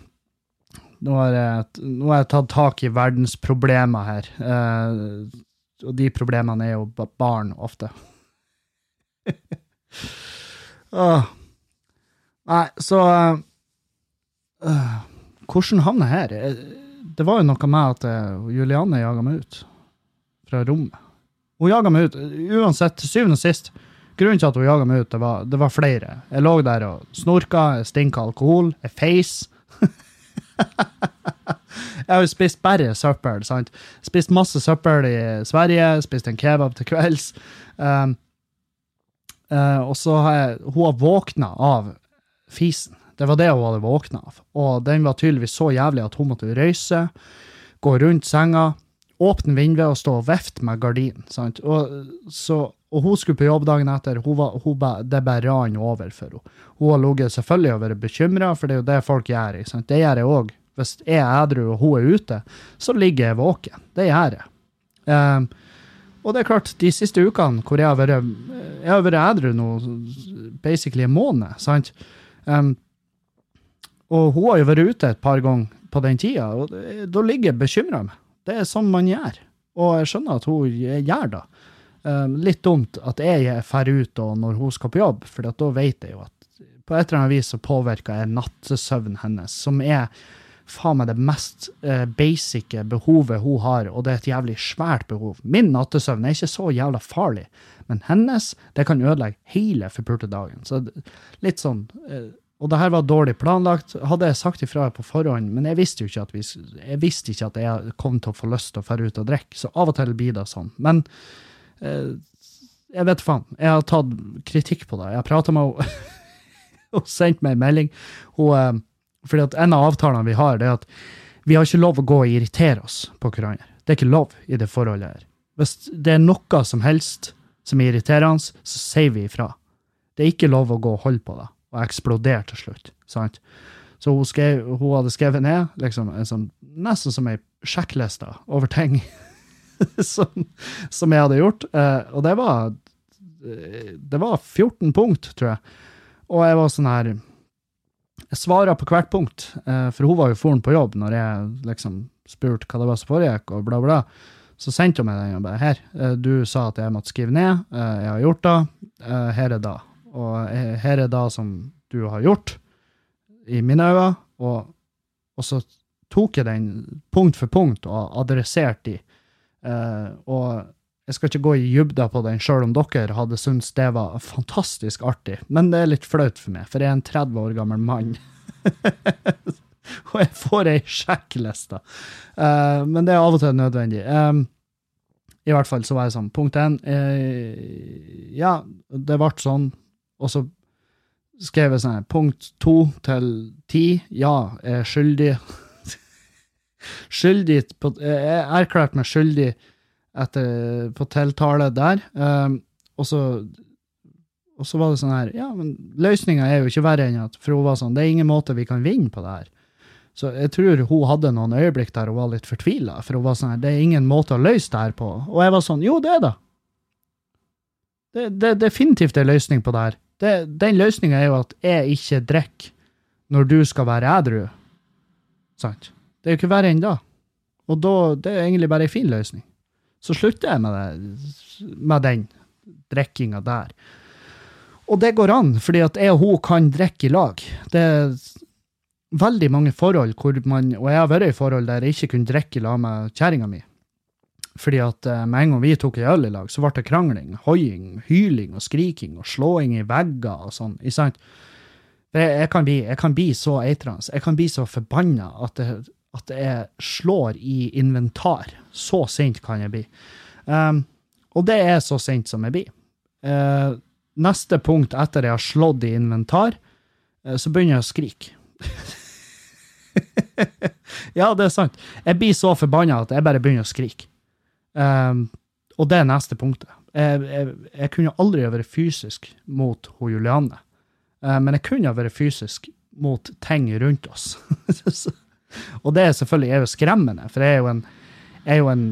Nå har jeg, nå har jeg tatt tak i verdensproblemer her. Eh, og de problemene er jo barn, ofte. Åh. <laughs> Nei, så uh, Hvordan havna jeg her? Eh, Det var jo noe med at eh, Julianne jaga meg ut fra rommet. Hun jaga meg ut. Uansett, til syvende og sist, grunnen til at hun jaga meg ut, det var, det var flere. Jeg lå der og snorka, jeg stinka alkohol, jeg feis. <laughs> jeg har jo spist bare søppel, sant. Spist masse søppel i Sverige, spist en kebab til kvelds. Um, uh, og så har jeg Hun har våkna av fisen. Det var det hun hadde våkna av. Og den var tydeligvis så jævlig at hun måtte røyse, gå rundt senga, åpne vinduet og stå og vifte med gardinen. Og, og hun skulle på jobb dagen etter. Hun var, hun ba, det bare rant over for henne. Hun har ligget selvfølgelig og vært bekymra, for det er jo det folk gjør. sant? Det gjør jeg òg. Hvis jeg er edru og hun er ute, så ligger jeg våken. Det gjør jeg. Um, og det er klart, de siste ukene hvor jeg har vært, jeg har vært edru nå, basically en måned, sant? Um, og hun har jo vært ute et par ganger på den tida, og da ligger jeg bekymra meg. Det er sånn man gjør. Og jeg skjønner at hun gjør det. Um, litt dumt at jeg drar ut og når hun skal på jobb, for da vet jeg jo at på et eller annet vis så påvirker jeg nattesøvnen hennes, som er faen meg det mest eh, basice behovet hun har, og det er et jævlig svært behov. Min nattesøvn er ikke så jævla farlig, men hennes, det kan ødelegge hele forpulte dagen. Så litt sånn eh, Og det her var dårlig planlagt. Hadde jeg sagt ifra på forhånd, men jeg visste jo ikke at vi, jeg ikke at jeg kom til å få lyst til å dra ut og drikke, så av og til blir det sånn. Men eh, jeg vet faen. Jeg har tatt kritikk på det. Jeg har prata med henne <laughs> og sendt meg en melding. Hun, eh, fordi at en av avtalene vi har, det er at vi har ikke lov å gå og irritere oss på hverandre. Det er ikke lov i det forholdet her. Hvis det er noe som helst som er irriterende, så sier vi ifra. Det er ikke lov å gå og holde på det, og eksploderte til slutt. sant? Så hun, skrev, hun hadde skrevet ned liksom, sånn, nesten som ei sjekkliste over ting <laughs> som, som jeg hadde gjort. Eh, og det var eh, det var 14 punkt, tror jeg. Og jeg var sånn her Jeg svarer på hvert punkt, eh, for hun var jo foren på jobb når jeg liksom spurte hva det var som foregikk, og bla, bla. Så sendte hun meg den og bare her, eh, du sa at jeg måtte skrive ned, eh, jeg har gjort det, her er det. Og her er det som du har gjort, i mine øyne, og, og så tok jeg den punkt for punkt og adresserte de. Eh, og jeg skal ikke gå i dybda på den, sjøl om dere hadde syntes det var fantastisk artig, men det er litt flaut for meg, for jeg er en 30 år gammel mann. <laughs> og jeg får ei sjekkliste. Eh, men det er av og til nødvendig. Um, I hvert fall så var jeg sånn, punkt én eh, Ja, det ble sånn, og så skrev jeg sånn punkt to til ti, ja, jeg er skyldig. <laughs> skyldig på, Jeg erklærte meg skyldig etter, på tiltale der. Um, og så og så var det sånn her, ja, men løsninga er jo ikke verre enn at For hun var sånn, det er ingen måte vi kan vinne på det her. Så jeg tror hun hadde noen øyeblikk der hun var litt fortvila, for hun var sånn her, det er ingen måte å løse det her på. Og jeg var sånn, jo, det er det. Det, det definitivt en løsning på det her. Det, den løsninga er jo at jeg ikke drikker når du skal være edru. Sant? Det er jo ikke verre enn da. Og da, det er egentlig bare ei en fin løsning. Så slutter jeg med, det, med den drikkinga der. Og det går an, fordi at jeg og hun kan drikke i lag. Det er veldig mange forhold hvor man, og jeg har vært i forhold der jeg ikke kunne drikke i lag med kjerringa mi. Fordi at eh, med en gang vi tok en øl i lag, så ble det krangling, hoiing, hyling og skriking og slåing i vegger og sånn. ikke sant? Jeg, jeg, kan bli, jeg kan bli så eitrende, jeg kan bli så forbanna at det, at jeg slår i inventar. Så sint kan jeg bli. Um, og det er så sint som jeg blir. Uh, neste punkt etter jeg har slått i inventar, uh, så begynner jeg å skrike. <laughs> ja, det er sant. Jeg blir så forbanna at jeg bare begynner å skrike. Um, og det er neste punktet. Jeg, jeg, jeg kunne aldri vært fysisk mot hun Julianne, uh, men jeg kunne vært fysisk mot ting rundt oss. <laughs> Og det er selvfølgelig er jo skremmende, for jeg er jo en, jeg jo en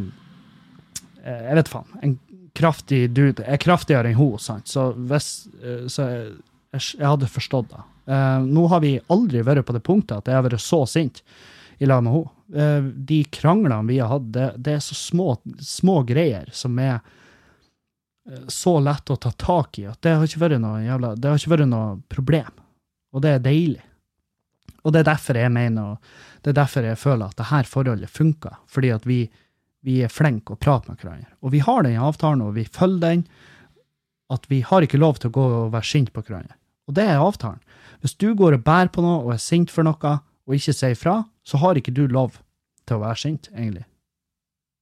eh, Jeg vet faen. En kraftig dude. Jeg er kraftigere enn hun, sant? Så hvis eh, Så jeg, jeg hadde forstått det. Uh, nå har vi aldri vært på det punktet at jeg har vært så sint i lag med henne. Uh, de kranglene vi har hatt, det, det er så små, små greier som er uh, så lett å ta tak i at det har ikke vært noe jævla, det har ikke vært noe problem. Og det er deilig. Og det er derfor jeg mener, det er derfor jeg føler at det her forholdet funker. Fordi at vi, vi er flinke å prate med hverandre. Og vi har den avtalen, og vi følger den. At vi har ikke lov til å gå og være sint på hverandre. Og det er avtalen. Hvis du går og bærer på noe og er sint for noe, og ikke sier fra, så har ikke du lov til å være sint, egentlig.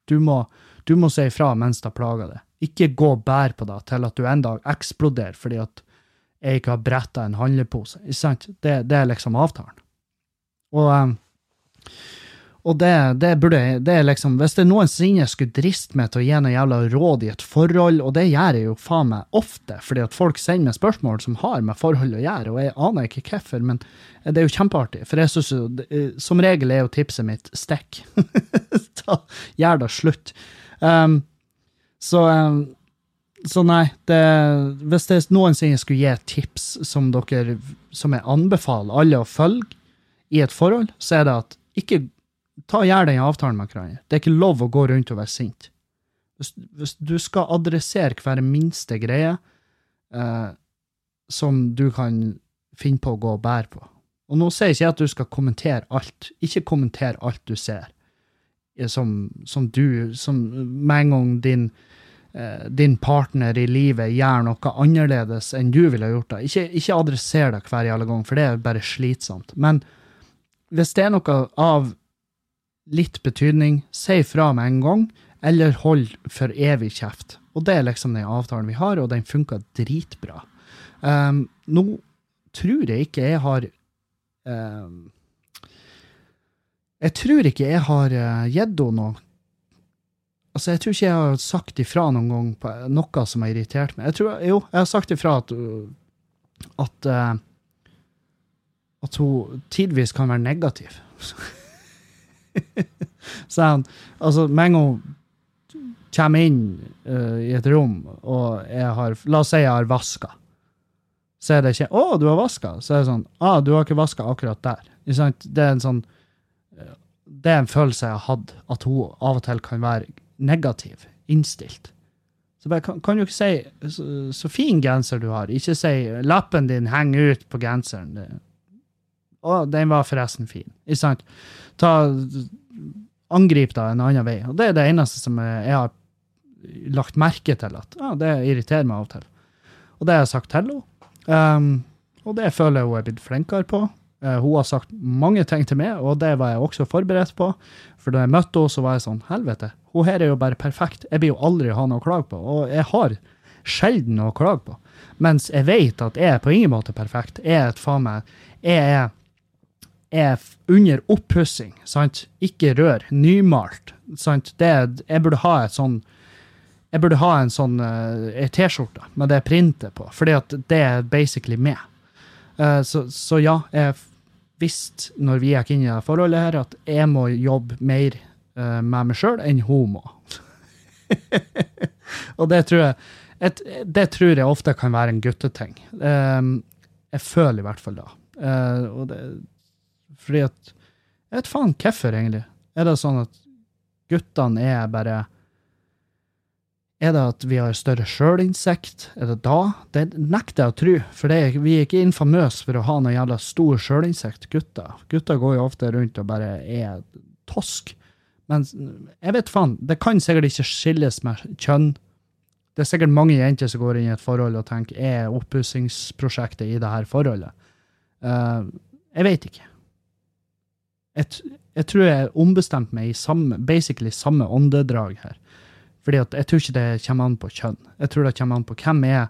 Du må, du må si ifra mens det plager deg. Ikke gå og bær på deg til at du en dag eksploderer fordi at jeg ikke har bretta en handlepose. Ikke sant? Det, det er liksom avtalen. Og um, og det, det burde det er liksom, Hvis det noensinne skulle driste meg til å gi noe jævla råd i et forhold, og det gjør jeg jo faen meg ofte, fordi at folk sender meg spørsmål som har med forhold å gjøre, og jeg aner ikke hvorfor, men det er jo kjempeartig. For jeg synes jo, som regel er jo tipset mitt stikk. <laughs> gjør det slutt. Um, så, um, så nei, det, hvis det noensinne skulle gi tips som dere, som jeg anbefaler alle å følge i et forhold, så er det at ikke ta Gjør den avtalen med hverandre. Det er ikke lov å gå rundt og være sint. Hvis, hvis du skal adressere hver minste greie eh, som du kan finne på å gå og bære på Og nå sier jeg ikke at du skal kommentere alt. Ikke kommenter alt du ser, som, som du Som med en gang din, eh, din partner i livet gjør noe annerledes enn du ville gjort det. Ikke, ikke adresser det hver jævla gang, for det er bare slitsomt. Men hvis det er noe av litt betydning, si fra med en gang, eller hold for evig kjeft. Og det er liksom den avtalen vi har, og den funka dritbra. Um, nå tror jeg ikke jeg har um, Jeg tror ikke jeg har uh, gitt henne noe Altså, jeg tror ikke jeg har sagt ifra noen gang på noe som har irritert meg. Jeg tror, jo, jeg har sagt ifra at, at, uh, at hun tidvis kan være negativ. <laughs> <laughs> så han, altså, med en gang hun kommer inn uh, i et rom, og jeg har La oss si jeg har vaska. Så er det ikke 'Å, du har vaska'. Så er det sånn 'Ah, du har ikke vaska akkurat der'. Det er en sånn eh, Det er en følelse jeg har hatt, at hun av og til kan være negativ, innstilt. Så bare, kan, kan du ikke si så, så, fin genser du har'. Ikke si 'lappen din henger ut på genseren'. Å, den var forresten fin. Ikke sant? ta, Angrip da en annen vei. Og det er det eneste som jeg har lagt merke til at ja, det irriterer meg av og til. Og det har jeg sagt til henne. Um, og det føler jeg hun er blitt flinkere på. Uh, hun har sagt mange ting til meg, og det var jeg også forberedt på. For da jeg møtte henne, så var jeg sånn Helvete, hun her er jo bare perfekt. Jeg blir jo aldri ha noe å klage på. Og jeg har sjelden noe å klage på. Mens jeg vet at jeg er på ingen måte perfekt. Jeg er et faen meg Jeg er er under oppussing? Ikke rør. Nymalt. Sant? Det, jeg burde ha et sånn jeg burde ha en sånn uh, T-skjorte med det printet på, fordi at det er basically meg. Uh, så, så, ja, jeg visste når vi gikk inn i det forholdet her, at jeg må jobbe mer uh, med meg sjøl enn homo. <laughs> og det tror jeg et, det tror jeg ofte kan være en gutteting. jeg føler i hvert fall det. og det fordi at Jeg vet faen hvorfor, egentlig. Er det sånn at guttene er bare Er det at vi har større sjølinnsikt? Er det da? Det nekter jeg å tro, for det, vi er ikke infamøse for å ha noe jævla stor sjølinnsikt, gutter. Gutter går jo ofte rundt og bare er tosk. Men jeg vet faen, det kan sikkert ikke skilles med kjønn. Det er sikkert mange jenter som går inn i et forhold og tenker er oppussingsprosjektet i det her forholdet. Uh, jeg vet ikke jeg, jeg, tror jeg ombestemte meg i samme, basically samme åndedrag her. Fordi at jeg tror ikke det kommer an på kjønn. Jeg tror det kommer an på hvem er,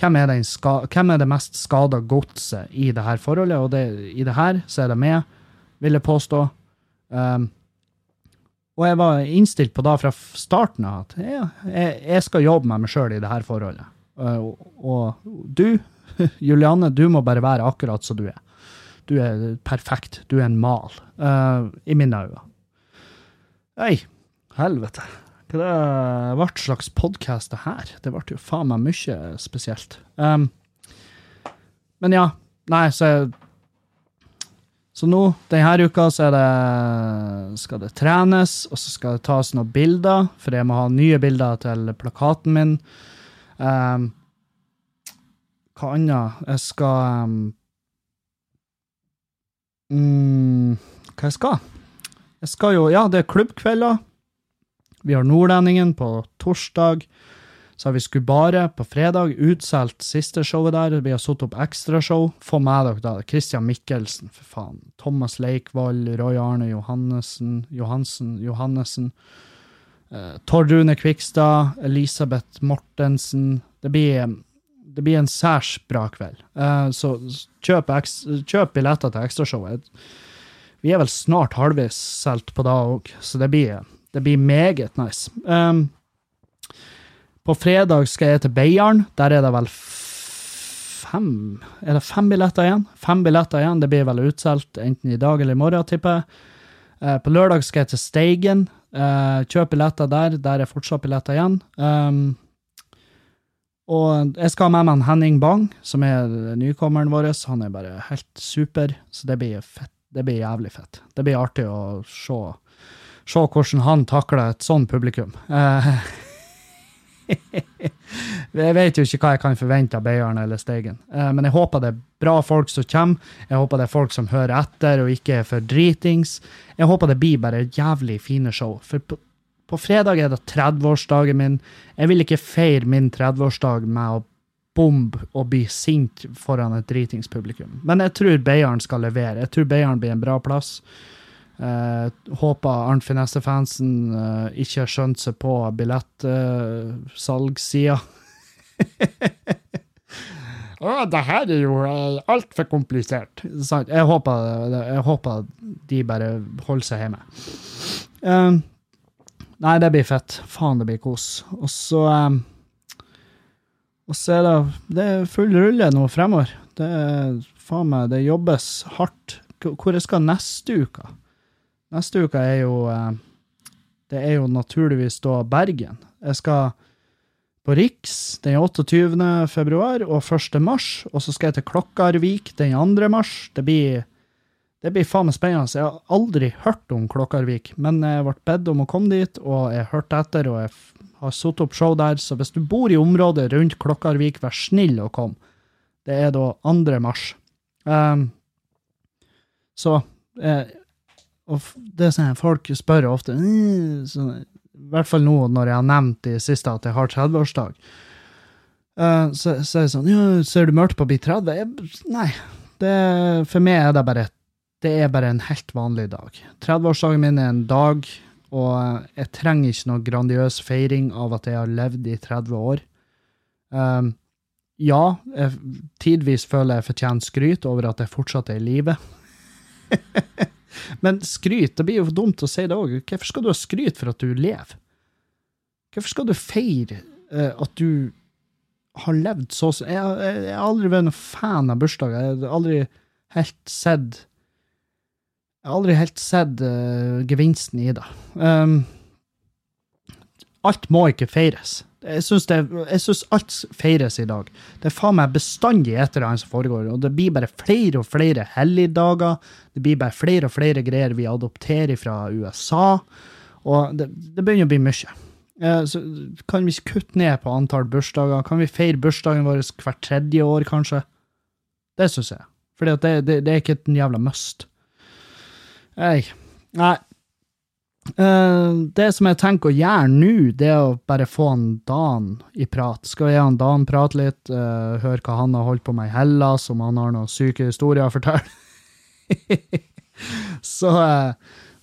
hvem er, ska, hvem er det mest skada godset i det her forholdet. Og det, i det her så er det meg, vil jeg påstå. Um, og jeg var innstilt på da fra starten av at jeg, jeg, skal jobbe med meg sjøl i det her forholdet. Uh, og, og du, <laughs> Julianne, du må bare være akkurat som du er. Du er perfekt. Du er en mal. Uh, I mine øyne. Nei, helvete. Hva slags podkast det her? Det ble jo faen meg mye spesielt. Um, men ja. Nei, så Så nå, denne uka, så er det skal det trenes, og så skal det tas noen bilder, for jeg må ha nye bilder til plakaten min. Um, hva annet? Jeg skal um, mm, Hva jeg skal? Jeg skal jo Ja, det er klubbkvelder. Vi har Nordlendingen på torsdag. Så har vi Skubare på fredag. Utsolgt siste showet der. Vi har satt opp ekstrashow. Få med dere da. Christian Mikkelsen, for faen. Thomas Leikvoll, Roy Arne Johannessen, Johansen, Johannessen. Eh, Tord Rune Kvikstad, Elisabeth Mortensen. Det blir, det blir en særs bra kveld. Eh, så kjøp, kjøp billetter til ekstrashowet. Vi er vel snart halvveis solgt på det òg, så det blir, det blir meget nice. Um, på fredag skal jeg til Beiarn. Der er det vel fem Er det fem billetter igjen? Fem billetter igjen. Det blir vel utsolgt enten i dag eller i morgen, tipper jeg. Uh, på lørdag skal jeg til Steigen. Uh, kjøp billetter der. Der er fortsatt billetter igjen. Um, og jeg skal ha med meg Henning Bang, som er nykommeren vår. Han er bare helt super, så det blir fett. Det blir jævlig fett. Det blir artig å se, se hvordan han takler et sånn publikum. Eh, <laughs> jeg vet jo ikke hva jeg kan forvente av Beiarn eller Steigen, eh, men jeg håper det er bra folk som kommer. Jeg håper det er folk som hører etter og ikke er for dritings. Jeg håper det blir bare jævlig fine show. For på, på fredag er det 30-årsdagen min. Jeg vil ikke feire min 30-årsdag med å bombe og bli sint foran et dritingspublikum. Men jeg tror Beiarn skal levere. Jeg tror Beiarn blir en bra plass. Eh, håper Arnt Finesse-fansen eh, ikke har skjønt seg på billettsalgssida. <laughs> Å, det her er jo uh, altfor komplisert. Sant? Jeg håper, jeg håper de bare holder seg hjemme. Eh, nei, det blir fett. Faen, det blir kos. Og så um, Og så er det, det er full rulle nå fremover. Det er faen meg, det jobbes hardt. Hvor jeg skal neste uke? Neste uke er jo eh, Det er jo naturligvis da Bergen. Jeg skal på Riks den 28. februar og 1. mars, og så skal jeg til Klokkarvik den 2. mars. Det blir, det blir faen meg spennende. Jeg har aldri hørt om Klokkarvik, men jeg ble bedt om å komme dit, og jeg hørte etter, og jeg har satt opp show der, så hvis du bor i området rundt Klokkarvik, vær snill å komme. Det er da 2. mars. Um, så eh, og det som sånn, folk spør ofte, «Øh», sånn, i hvert fall nå når jeg har nevnt i siste at jeg har 30-årsdag. Eh, så, så er det sånn, ja, ser du mørkt på å bli 30? Jeg, nei, det, for meg er det bare, det er bare en helt vanlig dag. 30-årsdagen min er en dag, og jeg trenger ikke noe grandiøs feiring av at jeg har levd i 30 år. Um, ja, jeg tidvis føler jeg fortjener skryt over at jeg fortsatt er i live. <laughs> Men skryt, det blir jo dumt å si det òg. Hvorfor skal du ha skryt for at du lever? Hvorfor skal du feire uh, at du har levd så Jeg, jeg, jeg har aldri vært noen fan av bursdager. Jeg har aldri helt sett Jeg har aldri helt sett uh, gevinsten i det. Um, alt må ikke feires. Jeg syns, alt feires i dag. Det er faen meg bestandig et eller annet som foregår, og det blir bare flere og flere helligdager. Det blir bare flere og flere greier vi adopterer fra USA, og det, det begynner å bli mye. Eh, Så kan vi kutte ned på antall bursdager? Kan vi feire bursdagen vår hvert tredje år, kanskje? Det syns jeg. For det, det, det er ikke et jævla must. Nei. Nei. Uh, det som jeg tenker å gjøre nå, det er å bare få han Dan i prat. Skal vi gi han Dan prate litt, uh, høre hva han har holdt på med i Hellas, om han har noen syke historier å fortelle. <laughs> så, uh,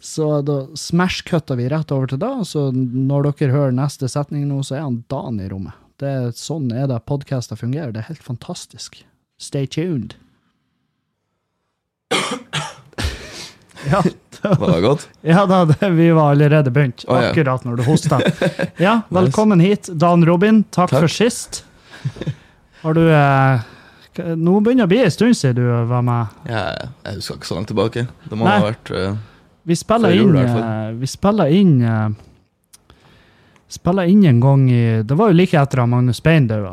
så da smash-cutter vi rett over til da, så når dere hører neste setning nå, så er han Dan i rommet. Det, er- sånn er det podkaster fungerer. Det er helt fantastisk. Stay tuned. <coughs> <laughs> ja,
Var det godt?
ja da, det, vi var allerede begynt,
Oh, ja.
akkurat når du hosta. <laughs> Ja, velkommen hit, Dan Robin. Takk,
Takk.
for sist. Har du eh, Nå begynner det å bli en stund siden du var med.
Ja, jeg husker ikke så langt tilbake. Det må
Nei.
ha vært eh,
Vi spiller inn eh, Vi spiller inn eh, Spiller inn en gang i Det var jo like etter at Magnus Bein døde.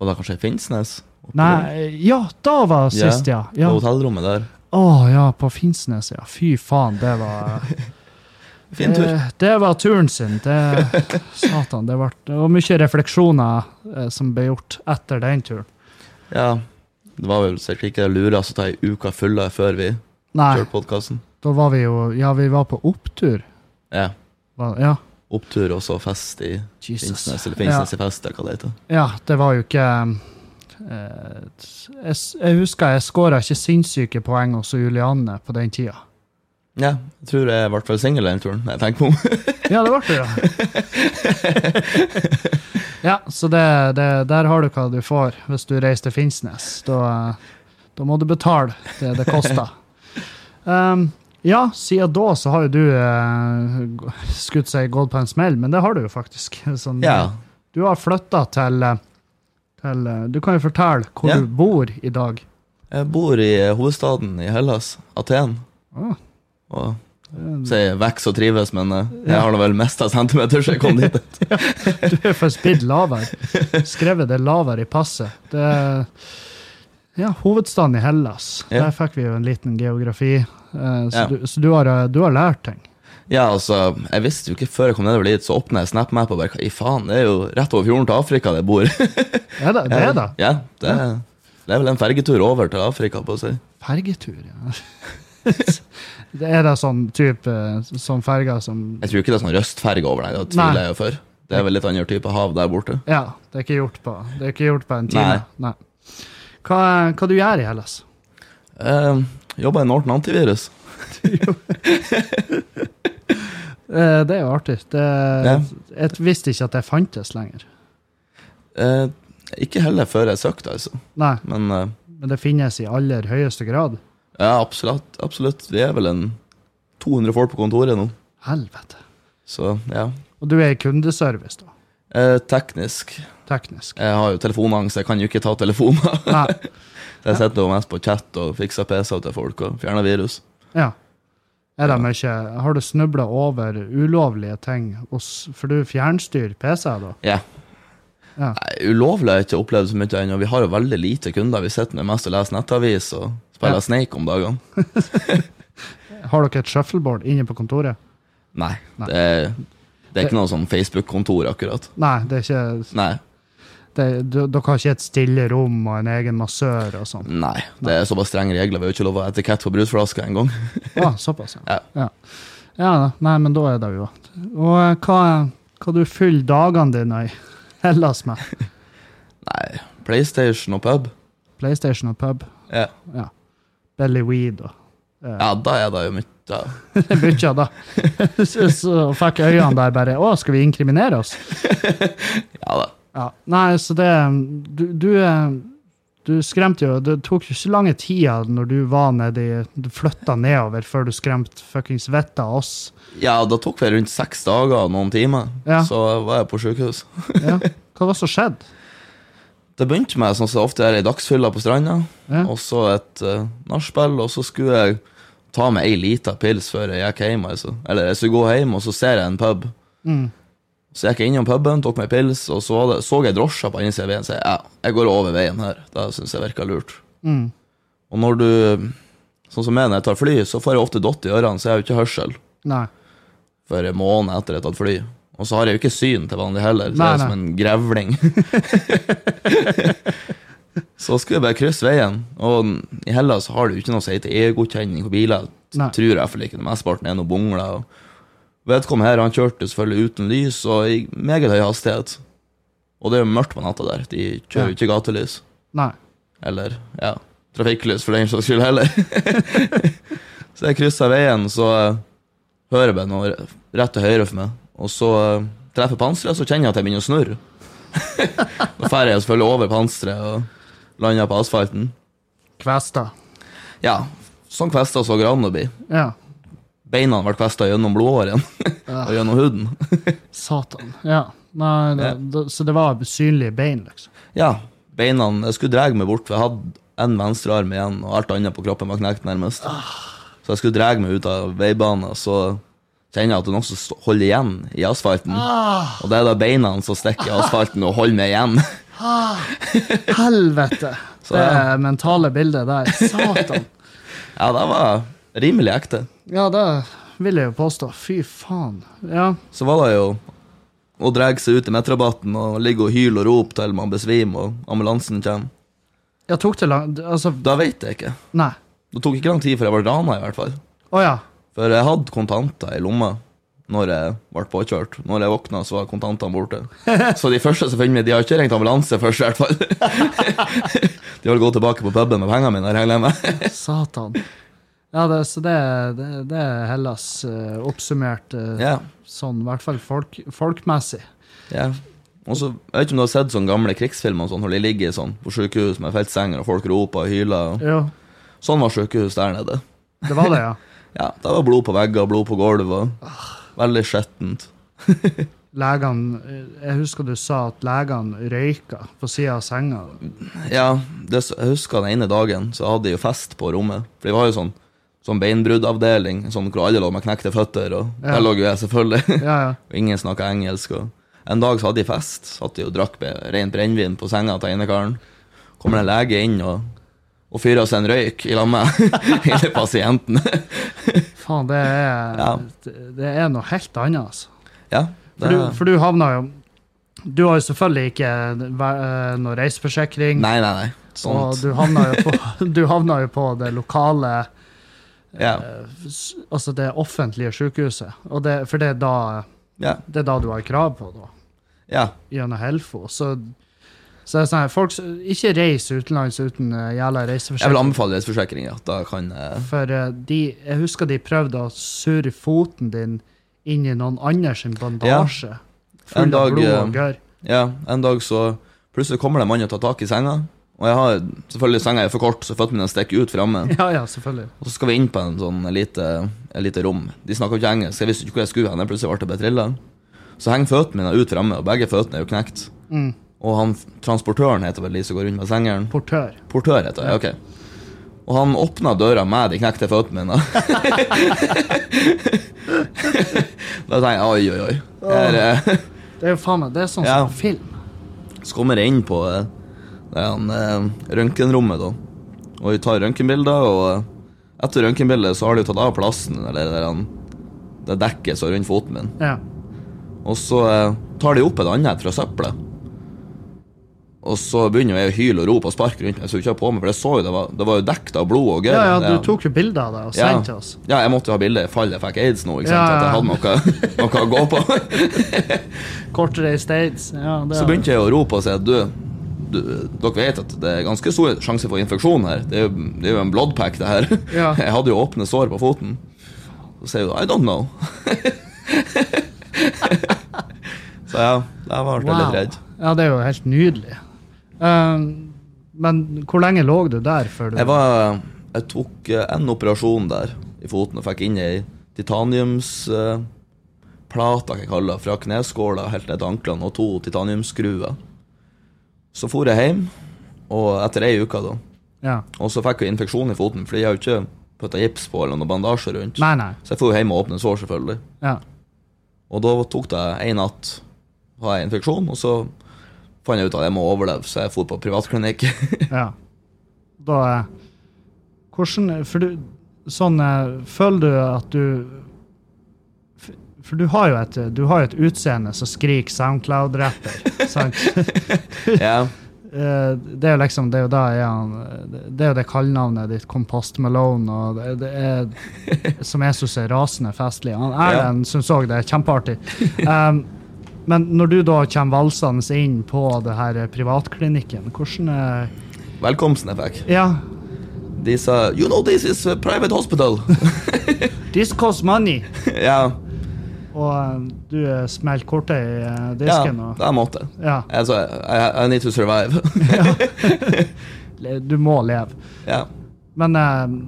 Og da kanskje i Finnsnes?
Nei, ja, da var
Ja,
sist, ja. ja.
På hotellrommet der.
Å ja, på Finnsnes, ja. Fy faen, det var <laughs>
Fin tur.
Det, det var turen sin. Det, satan, det, var, det var mye refleksjoner eh, som ble gjort etter den turen.
Ja. Det var vel sikkert ikke lurest å ta ei uke fulle før vi
Nei,
kjørte podkasten.
da var vi jo Ja, vi var på opptur.
Ja.
Var- Ja,
Opptur og så fest i
Jesus.
Finnsnes, eller Finnsnes i fest, eller hva det heter.
Ja, det var jo ikke eh, jeg, jeg husker jeg skåra ikke sinnssyke poeng hos Julianne på den tida.
Ja, jeg tror jeg ble singel den turen. Jeg tenker på
Ja, det ble det, ja. <laughs> ja, så det, det, der har du hva du får hvis du reiser til Finnsnes. Da, da må du betale det det koster. Um, ja, siden da så har jo du eh, skutt seg gått på en smell, men det har du jo faktisk. Sånn,
Ja.
Du har flytta til, eh, til eh, Du kan jo fortelle hvor
Ja.
du bor i dag.
Jeg bor i eh, hovedstaden i Hellas, Aten.
Ah,
Og så jeg vokser og trives, men eh, jeg har da vel mista centimeter så jeg kom <laughs> dit.
Du er for spidd lavere. Skrevet det lavere i passet. Det ja, hovedstaden i Hellas.
Ja.
Der fikk vi jo en liten geografi. så
Ja.
du, så du, har, du har lært ting.
Ja, altså, jeg visste jo ikke før jeg kom nedover dit, så åpna jeg SnapMap og bare Hva i faen, det er jo rett over fjorden til Afrika det bor. <laughs>
ja, det det? Er det?
Ja, det, det er vel en fergetur over til Afrika, på å si.
Fergetur, ja. <laughs> det er da sånn type sånn ferger som
Jeg tror ikke det er sånn røstferge over der, det tviler jeg jo for. Det er vel litt annen type hav der borte.
Ja, det er ikke gjort på, det ikke gjort på en time. Nei. Hva, hva du gjør i Hellas?
Eh, Jobba i Norton Antivirus. <laughs>
Eh, det er jo artig. Det,
Ja.
Jeg visste ikke at det fantes lenger.
Eh, ikke heller før jeg søkte, altså.
Nei,
Men eh,
men det finnes i aller høyeste grad.
ja, absolutt, absolutt. Vi er vel en 200 folk på kontoret nå.
Helvete.
Så ja.
Og du er i kundeservice, da.
Eh, teknisk.
Teknisk.
Jeg har jo telefonangst, jeg kan jo ikke ta telefoner.
Nei. <laughs>
Jeg sitter jo mest på chat og fikser PC-er til folk og fjerner virus.
Ja. Er det ikke, Har du snubla over ulovlige ting For du fjernstyrer PC-er, da?
Ja.
Ja.
Nei, ulovlig har jeg ikke opplevd så mye ennå. Vi har jo veldig lite kunder. Vi sitter med mest og leser nettavis og spiller
Ja.
Snake om dagene. <laughs>
Har dere et shuffleboard inne på kontoret?
Nei,
Nei.
Det, er, det er ikke noe sånn Facebook-kontor, akkurat.
Nei, det er ikke
Nei,
Dere har ikke et stille rom og en egen massør og sånn?
nei, det er såpass strenge regler. Vi har jo ikke lov å ha etikett på brusflasker engang.
ah, <laughs> såpass, ja.
Ja.
ja. Ja, nei, men da er det jo Og eh, hva, hva du fyller dagene dine i Hellas med? <laughs>
Nei, PlayStation og pub.
PlayStation og pub?
Ja,
Ja. Belly weed og uh,
ja da er det jo mye. Da. <laughs>
Det mye, da. så, så fikk øynene der bare Å, skal vi inkriminere oss?
Ja da.
Ja. Nei, så det Du, du, du skremte jo Det tok jo ikke lange tida når du var nedi Du flytta nedover før du skremte fuckings vettet av oss.
Ja, da tok vi rundt seks dager og noen timer.
Ja.
Så var jeg på sykehus. <laughs>
Ja. Hva var det som skjedde?
Det begynte med sånn som ofte er ei dagsfylla på stranda,
Ja.
og så et uh, nachspiel, og så skulle jeg ta meg ei lita pils før jeg gikk hjem. Altså. Eller jeg skulle gå hjem, og så ser jeg en pub.
Mm.
Så gikk jeg innom puben, tok meg pils, og så det, så jeg drosja på andre siden av veien. Så jeg, ja, jeg går over veien her. Det syns jeg virka lurt.
Mm.
Og når du Sånn som meg når jeg tar fly, så får jeg ofte dott i ørene, så jeg har jo ikke hørsel
Nei.
for en måned etter jeg har tatt fly. Og så har jeg jo ikke syn til vanlig heller, så
Nei,
jeg er som en grevling. <laughs> så skulle jeg bare krysse veien, og i Hellas har du ikke noe å si EU-godkjenning på biler. Tror jeg i hvert fall ikke. Mesteparten er noe bongler. Og vedkommende her, han kjørte selvfølgelig uten lys og i meget høy hastighet. Og det er jo mørkt på natta der. De kjører jo ikke gatelys.
Nei.
Eller ja, trafikklys for den saks skyld heller. <laughs> så jeg kryssa veien, så eh, hører jeg bare noe rett til høyre for meg. Og så uh, treffer panseret, så kjenner jeg at jeg begynner å snurre. <laughs> da drar jeg selvfølgelig over panseret og lander på asfalten.
Kvesta.
Ja, sånn kvesta så går an å bli.
Ja.
Beina ble kvesta gjennom blodåren <laughs> og gjennom huden. <laughs>
Satan. Ja. Nei, det, det, så det var synlige bein, liksom.
ja, beina Jeg skulle dra meg bort, for jeg hadde en venstrearm igjen, og alt annet på kroppen var knekt nærmest. Så jeg skulle dra meg ut av veibanen, så kjenner jeg at det er noe som holder igjen i asfalten. Og det er da beina som stikker i asfalten og holder meg igjen. <laughs>
Helvete!
Så,
det mentale bildet der. Satan.
Ja, det var rimelig ekte.
Ja, det vil jeg jo påstå. Fy faen. Ja.
Så var det jo å dra seg ut i midtrabatten og ligge og hyle og rope til man besvimer og ambulansen kommer.
Ja, tok det lang... Altså,
Da vet jeg ikke.
nei.
Det tok ikke lang tid før jeg ble rana, i hvert fall.
Oh, ja.
For jeg hadde kontanter i lomma når jeg ble påkjørt. Når jeg våkna, så var kontantene borte. <laughs> Så de første som finner meg, de har ikke ringt ambulanse først, i hvert fall. <laughs> De har gått tilbake på puben med pengene mine, regner jeg med.
Satan. Ja, det, så det, det, det er Hellas uh, oppsummert uh,
Ja,
sånn, i hvert fall folk, folkmessig.
ja. Og så, Jeg vet ikke om du har sett sånne gamle krigsfilmer sånn, hvor de ligger sånn, på sykehus med feltsenger, og folk roper og hyler.
Jo,
Sånn var sykehus der nede.
det var det, ja. <laughs>
Ja, Det var blod på vegger, blod på gulv. og Veldig skjettent. <laughs>
Legene Jeg husker du sa at legene røyka på sida av senga.
Ja, det, jeg husker den ene dagen så hadde de jo fest på rommet. For de var jo sånn, sånn beinbruddavdeling sånn hvor alle lå med knekte føtter, og
Ja.
der lå jo jeg selvfølgelig. <laughs>
Ja, ja.
og ingen snakka engelsk. Og en dag så hadde de fest, satt de og drakk rent brennevin på senga til enekaren. Kommer det en lege inn og, og fyrer seg en røyk i lag med <laughs> hele pasienten. <laughs>
Faen, det er, det, det er noe helt annet, altså.
ja,
For du, for du havna jo Du har jo selvfølgelig ikke eh, noe reiseforsikring.
Nei, nei, nei.
Og du havna på, du havna jo på det lokale
Ja,
eh, Altså det offentlige sykehuset. Det, for det er, da,
ja,
det er da du har krav på, det.
ja.
Gjennom Helfo. Så, så sånn her, folk Ikke reis utenlands uten uh, jævla
Jeg vil anbefale reiseforsikring. Ja. Kan uh...
For uh, de, jeg husker de prøvde å surre foten din inn i noen andre sin bandasje. Full av
dag,
blod
eh,
og gørr.
Ja, en dag så plutselig kommer det en mann og tar tak i senga. Og jeg har selvfølgelig senga er for kort, så føttene mine stikker ut framme.
Ja, ja, selvfølgelig.
Og så skal vi inn på en sånn lite, lite rom. De snakker ikke engelsk, jeg visste ikke hvor jeg skulle hen. jeg Plutselig ble jeg betrilla. Så henger føttene mine ut framme, og begge føttene er jo knekt.
Mm.
Og han transportøren heter vel de som går rundt med sengeren.
Portør.
Portør heter det, ok. Og han åpna døra med de knekte føttene mine. <laughs> da tenker jeg oi, oi, oi. Her,
Det er jo faen meg, det er sånn
Ja.
som film.
Så kommer jeg inn på eh, det er en eh, røntgenrommet, da. Og vi tar røntgenbilder, og eh, etter røntgenbildet så har de tatt av plassen, eller der han, det dekket som er rundt foten min.
Ja.
Og så eh, tar de opp et annet fra søpla. Og så begynner jeg å hyle og rope og sparke rundt meg, så jeg ikke på meg, for jeg så jo det var, det var jo dekket av blod og gørr.
ja, ja, du tok jo bilder av det og
Ja.
sendte til oss.
Ja, jeg måtte jo ha bilde i fall jeg fikk aids nå, ikke sant?
Ja,
at jeg hadde noe, noe å gå på. <laughs>
Kortreist aids. Ja,
Så begynte jeg å rope og si at du, du, dere vet at det er ganske stor sjanse for infeksjon her. Det er det er jo en bloodpack, det her.
Ja. <laughs>
Jeg hadde jo åpne sår på foten. Så sier hun I don't know. <laughs> så ja, der var jeg litt redd.
Ja, det er jo helt nydelig. Um, men hvor lenge lå du der før du
Jeg, var, jeg tok eh, en operasjon der i foten og fikk inn ei titaniumsplate, kan jeg kaller det, fra kneskåla helt ned til anklene, og to titaniumsskruer. Så for jeg hjem, og etter ei uke, da.
Ja.
Og så fikk jeg infeksjon i foten, for jeg har jo ikke putta gips på eller noe bandasje rundt.
Nei, nei.
Så jeg dro hjem og åpnet sår, selvfølgelig.
Ja.
Og da tok det en natt har jeg infeksjon, og så fant jeg ut at jeg må overleve, så jeg dro på privatklinikk. <laughs>
ja. Da eh, Hvordan For du Sånn eh, Føler du at du For du har jo et, du har et utseende som skriker SoundCloud-rapper, <laughs> sant? <laughs>
ja.
Eh, det er jo liksom Det er jo Det jo det kallenavnet ditt, Compost Malone, og det, det er Som jeg syns er rasende festlig. Han Erlend syns òg det er kjempeartig. Um, men når du da kommer valsende inn på det her privatklinikken, hvordan er
Velkomsten jeg fikk.
Ja,
De sa You know this is a private hospital. <laughs>
this costs money.
ja,
Og eh, du smelte kortet i disken?
ja,
og,
det er måte.
ja,
Altså, I, I need to survive. <laughs>
du må leve.
ja.
Men eh,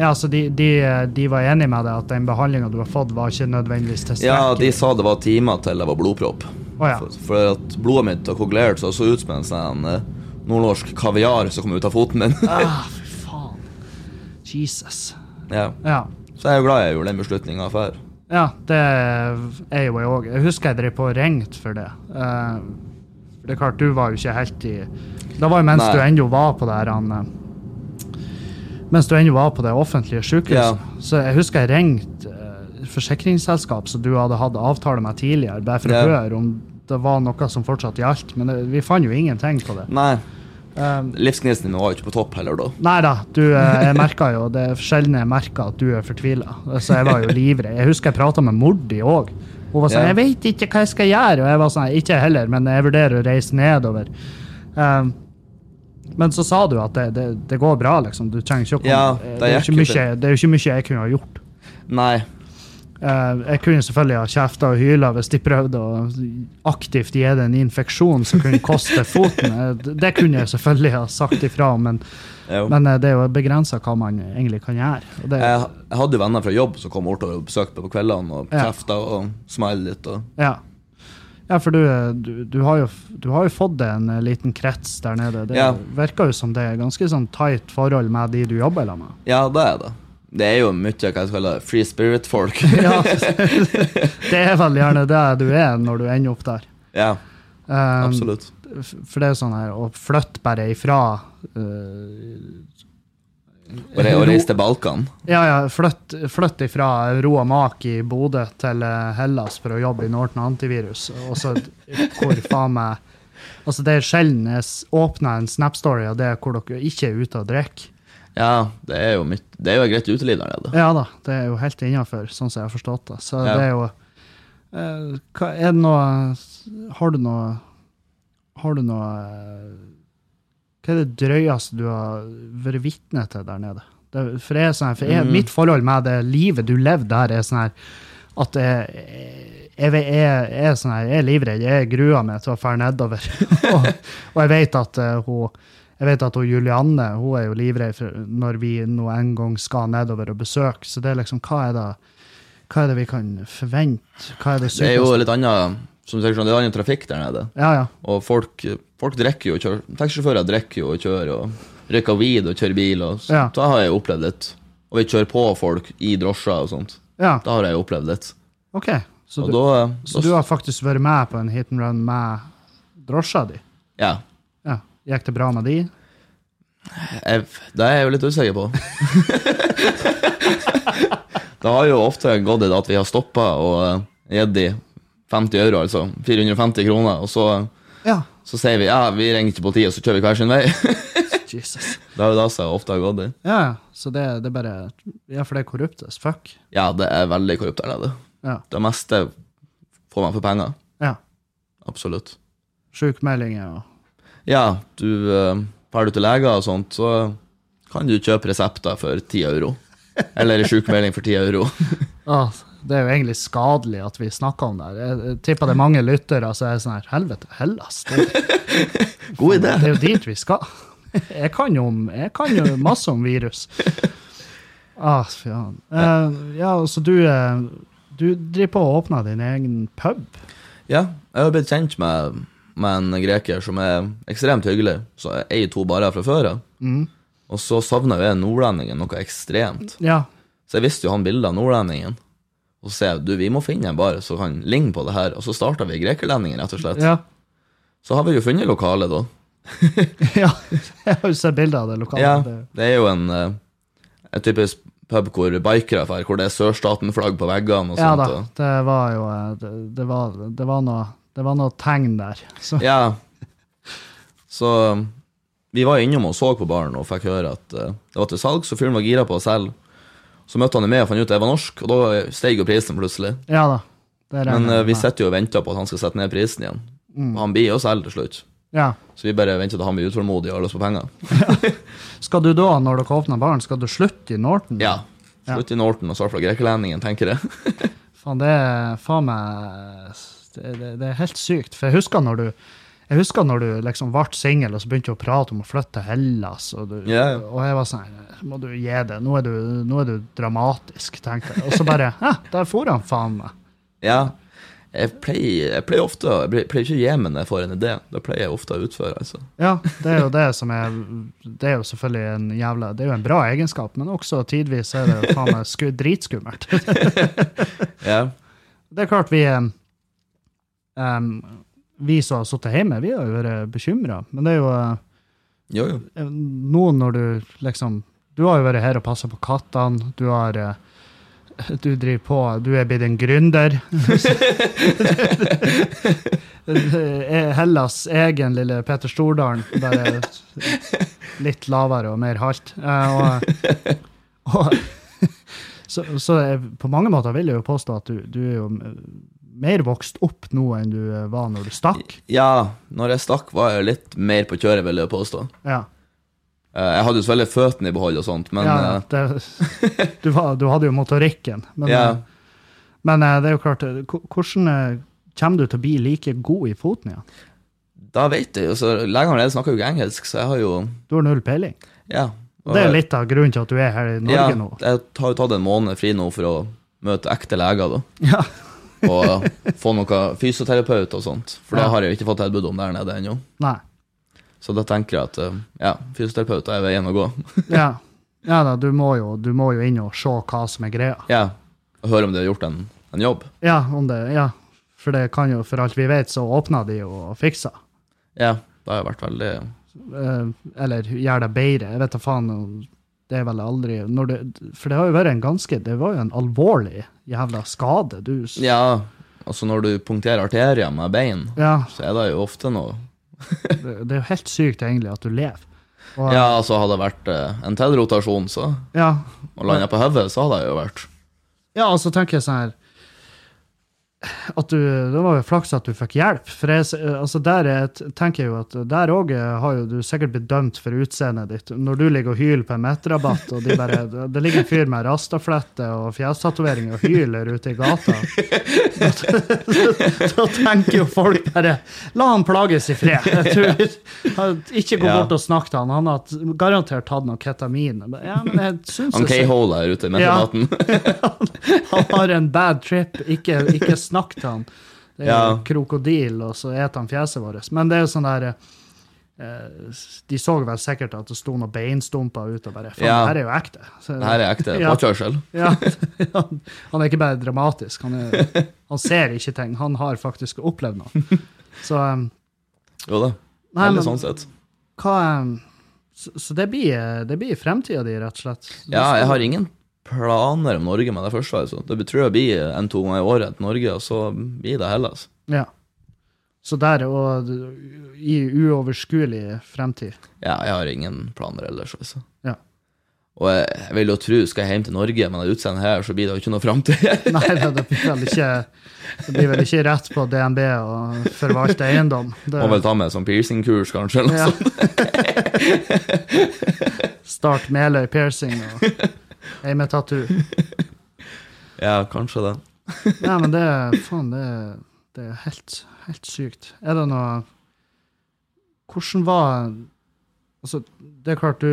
ja, så de, de, de var enige med deg at den behandlinga du har fått, var ikke nødvendigvis
ja, de sa det var timer til det var blodpropp.
Oh, ja.
For, for at blodet mitt har kokulert så så ut som en sånn eh, nordnorsk kaviar som kom ut av foten min.
Ah, <laughs> for faen. Jesus.
ja.
Ja.
Så jeg er jo glad jeg gjorde den beslutninga før.
Ja, det er jo jeg òg. Jeg husker jeg drev på og ringte for det. Uh, det er klart, du var jo ikke helt i Det var jo mens
Nei.
du ennå var på det her han, eh, Mens du ennå var på det offentlige sykehuset.
Ja.
Så jeg husker jeg ringte uh, forsikringsselskap som du hadde hatt avtale med tidligere, bare for
Ja.
å høre om det var noe som fortsatt gjaldt. Men det, vi fant jo ingenting på det.
Nei,
Eh,
livsgnisten din var jo ikke på topp heller da.
Nei da, du, eh, <laughs> jeg merka jo det sjelden jeg merka at du er fortvila. Så jeg var jo livredd. Jeg husker jeg prata med Mordi òg. Hun var sånn
Ja.
'Jeg vet ikke hva jeg skal gjøre.' Og jeg var sånn 'Ikke jeg heller, men jeg vurderer å reise nedover'. Um, men så sa du at det, det, det går bra, liksom. Du trenger ikke å komme
Ja,
det,
det
er
jo
ikke mye jeg kunne ha gjort.
Nei.
Eh, jeg kunne selvfølgelig ha kjefta og hyla hvis de prøvde å aktivt gi det en infeksjon som kunne koste foten. Eh, Det kunne jeg selvfølgelig ha sagt ifra om, men, men eh, det er jo begrensa hva man egentlig kan gjøre. Det,
Jeg, hadde jo venner fra jobb som kom bort og besøkte meg på kveldene og
Ja.
og smilte litt. Og,
ja. ja, for du, du, du, har jo, du har jo fått deg en liten krets der nede. Det
Ja.
virker jo som det er ganske sånn tight forhold med de du jobber med.
ja, det er det. Det er jo mye hva jeg kaller free spirit-folk. <laughs>
Ja, det er vel gjerne det du er når du ender opp der.
ja,
Um,
absolutt.
For det er sånn her å flytte bare ifra uh,
Og, re og reise til Balkan.
Ja, ja, flytt, flytt ifra og mak i Bodø til eh, Hellas for å jobbe i Norton Antivirus. Og så hvor faen meg Altså, det er sjelden jeg åpner en Snap-story av det hvor dere ikke er ute og drikker.
Ja, det er jo, mitt, det er jo greit uteliv der nede.
Ja da, det er jo helt innafor, sånn som jeg har forstått det. Så
Ja.
det er jo eh, hva, Er det noe Har du noe Har du noe eh, Hva er det drøyeste du har vært vitne til der nede? Det, for jeg, sånn, for jeg,
Mm.
mitt forhold med det livet du levde der, er sånn her at jeg, jeg, er sånn her, jeg er livredd. Jeg gruer meg til å dra nedover. <laughs> og, og jeg vet at uh, hun jeg vet at hun Julianne hun er jo livredd når vi nå en gang skal nedover og besøke. Så det er liksom, hva er det, hva er det vi kan forvente? Hva er det
Det er jo litt annet som sier, sånn, det er annen trafikk der nede.
Ja, ja.
Og folk, folk drikker jo og kjører. Taxisjåfører drikker jo og kjører og røyker weed og kjører bil. Og så,
Ja.
Da har jeg opplevd litt. Og vi kjører på folk i drosjer og sånt.
ja.
Da har jeg opplevd litt.
OK. Så, du,
da,
så
da
du har faktisk vært med på en hit and run med drosja di?
Ja.
Gikk det bra med de?
Jeg, det er jeg jo litt usikker på. <laughs> det har jo ofte gått i det at vi har stoppa og uh, gitt de 50 euro, altså 450 kroner, og så,
Ja.
så sier vi ja, vi ringer ikke politiet, og så kjører vi hver sin vei. <laughs>
Jesus.
det er jo det som ofte har gått i.
Ja, ja. Så det, det er bare Ja, for det er korrupt as fuck.
Ja, det er veldig korrupt der nede.
Ja.
Det meste får man for penger.
ja.
Absolutt.
Sjukmeldinger og
Ja, du uh, Drar du til leger og sånt, så kan du kjøpe resepter for 10 euro. Eller sjukmelding for 10 euro. <laughs>
ah, Det er jo egentlig skadelig at vi snakker om det. her. Jeg, jeg tipper det er mange lyttere som er sånn her Helvete, Hellas. Det, <laughs>
God idé.
det er jo dit vi skal. <laughs> Jeg kan jo, jeg kan jo masse om virus. Ah, faen. Uh, ja, så du, eh, du driver på å åpne din egen pub?
Ja, jeg har blitt kjent med, med en greker som er ekstremt hyggelig. Så jeg eier to barer fra før av.
Mm.
Og så savna jeg nordlendingen noe ekstremt.
Ja.
Så jeg visste jo han bildet av nordlendingen. Og så sier jeg du, vi må finne en bar som kan ligne på det her. Og så starta vi Grekerlendingen, rett og slett.
Ja.
Så har vi jo funnet lokale, da. <laughs>
ja. Jeg har jo sett bilder av det lokale.
Ja,
Det-
er jo en, eh, en typisk pub hvor bikere drar, hvor det er sørstaten-flagg på veggene og
Ja
sånt.
da, det var jo eh, Det, det, var, det, var, noe, det var noe tegn der. Så,
Ja. Så um, vi var innom og så på baren og fikk høre at uh, det var til salg, så fyren var gira på å selge. Så møtte han meg og fant ut at jeg var norsk, og da steg jo prisen plutselig.
ja da.
Men
uh,
vi sitter jo og venter på at han skal sette ned prisen igjen.
Mm.
Han blir jo selger til slutt.
Ja.
Så vi bare venter til han blir utålmodig og har lyst på penger.
Skal du da, når dere åpner baren, skal du slutte i Norton?
Ja. Slutt i Norton og starte fra Grekerlendingen, tenker jeg.
Faen, det er faen meg det, det, er helt sykt. For jeg husker når du jeg husker når du liksom ble singel og så begynte du å prate om å flytte til Hellas. Og, du,
yeah.
og jeg var sånn Må du gi det? Nå er du, nå er du dramatisk, tenkte jeg. Og så bare Ja, der for han faen meg.
Ja. Jeg pleier, jeg pleier ofte Jeg pleier ikke å gi meg når jeg får en idé. Da pleier jeg ofte å utføre, altså.
Ja, det er jo det som er Det er jo selvfølgelig en jævla Det er jo en bra egenskap, men også tidvis er det faen meg dritskummelt. <laughs>
Ja.
Det er klart vi eh, em, Vi som har sittet hjemme, vi har jo vært bekymra, men det er jo eh,
Jo, jo.
nå når du liksom Du har jo vært her og passa på kattene, du har eh, du driver på, du er blitt en gründer. <laughs> Hellas egen lille Peter Stordalen, bare litt lavere og mer halt. Eh, Og, og, <laughs> så, så på mange måter vil jeg jo påstå at du, du er jo mer vokst opp nå enn du var når du stakk.
Ja, når jeg stakk, var jeg litt mer på kjøret, vil jeg påstå.
Ja.
Eh, Jeg hadde jo selvfølgelig føttene i behold og sånt, men
ja,
eh,
det, <laughs> du, var, du hadde jo motorikken. Men,
ja.
eh, men eh, det er jo klart, eh, hvordan eh, kommer du til å bli like god i foten igjen?
Da vet jeg jo, så Legene allerede snakker jo ikke engelsk, så jeg har jo
Du har null peiling.
Ja.
Og det er litt av grunnen til at du er her i Norge
ja,
nå.
Jeg har jo tatt en måned fri nå for å møte ekte leger, da.
Ja. <laughs>
Og få noe fysioterapeut og sånt. For det har jeg jo ikke fått tilbud om der nede ennå.
Nei.
Så da tenker jeg at eh, ja, fysioterapeuter er veien å gå. <laughs>
Ja, ja da, du må, jo, du må jo inn og se hva som er greia.
ja. Og høre om de har gjort en, en jobb.
Ja, om det, ja. For det kan jo, for alt vi vet, så åpna de jo og fiksa.
Ja, det har jo vært veldig
Eh, eller gjør det bedre. Jeg vet da faen. Det er vel aldri når det, For det har jo vært en ganske Det var jo en alvorlig jævla skade. Du
Ja, altså når du punkterer arterier med bein,
ja
så er det jo ofte noe <laughs>
det, det er jo helt sykt egentlig at du lever. Og,
Ja, altså hadde det vært eh, en til rotasjon, så
ja.
og landa på hodet, så hadde jeg jo vært
Ja, altså tenker jeg sånn her at du, Det var jo flaks at du fikk hjelp. For jeg, altså der er, tenker jeg jo at der òg har jo du sikkert blitt dømt for utseendet ditt. Når du ligger og hyler på en mettrabatt, og de bare, <laughs> det ligger en fyr med rastaflette og fjestatovering og hyler ute i gata, <laughs> da tenker jo folk bare La han plages i fred. Jeg tror, ikke gå bort og snakk til han. Han har garantert tatt noe ketamin. Ja, men jeg synes
Han k-hola her ute med
Ja.
maten. <laughs>
han har en bad trip, ikke, ikke snakk til han. Det er
Ja.
krokodil, og så et han fjeset vårt. Men det er jo sånn der eh, De så vel sikkert at det sto noen beinstumper ute og bare Faen,
Ja.
her er jo ekte. Så,
Det her er ekte påkjørsel. <laughs>
ja, han, han er ikke bare dramatisk. Han, er, han ser ikke ting. Han har faktisk opplevd noe. Så um,
Jo da. Veldig sånn sett.
hva um, Så, så det blir det blir fremtida di, rett og slett?
Ja, jeg har ingen planer om Norge med det første. Altså. Det tror jeg blir en-to ganger i året til Norge, og så blir det Hellas.
Ja. Så der og i uoverskuelig fremtid.
Ja, jeg har ingen planer ellers, altså.
Ja.
Og jeg, jeg vil jo tro, skal jeg hjem til Norge med det utseendet her, så blir det jo ikke noe framtid. <laughs>
Nei, det blir vel ikke det blir vel ikke rett på DNB å forvalte eiendom. Det,
Må vel ta med sånn piercingkurs, kanskje. Eller
ja.
noe sånt. <laughs>
Start Meløy piercing og eimetattoo. <laughs>
Ja, kanskje det. <laughs>
Nei, men det faen, det, det er helt, helt sykt. Er det noe Hvordan var Altså, det er klart du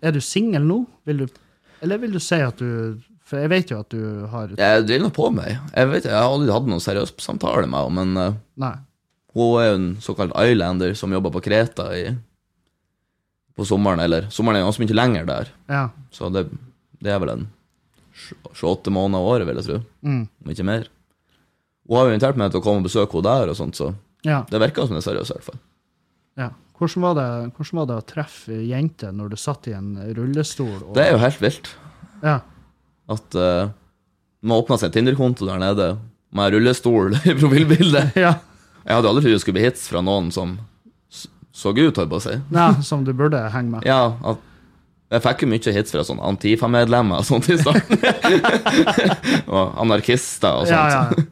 Er du singel nå? Vil du Eller vil du si at du For jeg vet jo at du har
Jeg driver nå på meg. Jeg vet, jeg har aldri hatt noen seriøs samtale med henne, men eh,
Nei.
hun er jo en såkalt islander som jobber på Kreta i, på sommeren. Eller sommeren er ganske mye lenger der,
Ja.
så det, det er vel en 28 måneder av året, vil jeg tro.
Mm.
Om ikke mer. Hun har jo invitert meg til å komme og besøke henne der, og sånt, så
Ja.
det virker som det er seriøst, i hvert fall.
ja. Hvordan, var det, hvordan var det å treffe jenter når du satt i en rullestol? Og,
Det er jo helt vilt
Ja.
at uh, man åpna seg en Tinder-konto der nede med rullestol <laughs> i profilbildet. <laughs>
ja.
Jeg hadde aldri trodd det skulle bli hits fra noen som så ut, holdt jeg på å si.
Nei, som du burde henge med.
Ja, at jeg fikk jo mye hits fra sånne Antifa-medlemmer og sånt i starten. <laughs> og anarkister og sånt.
Ja, ja.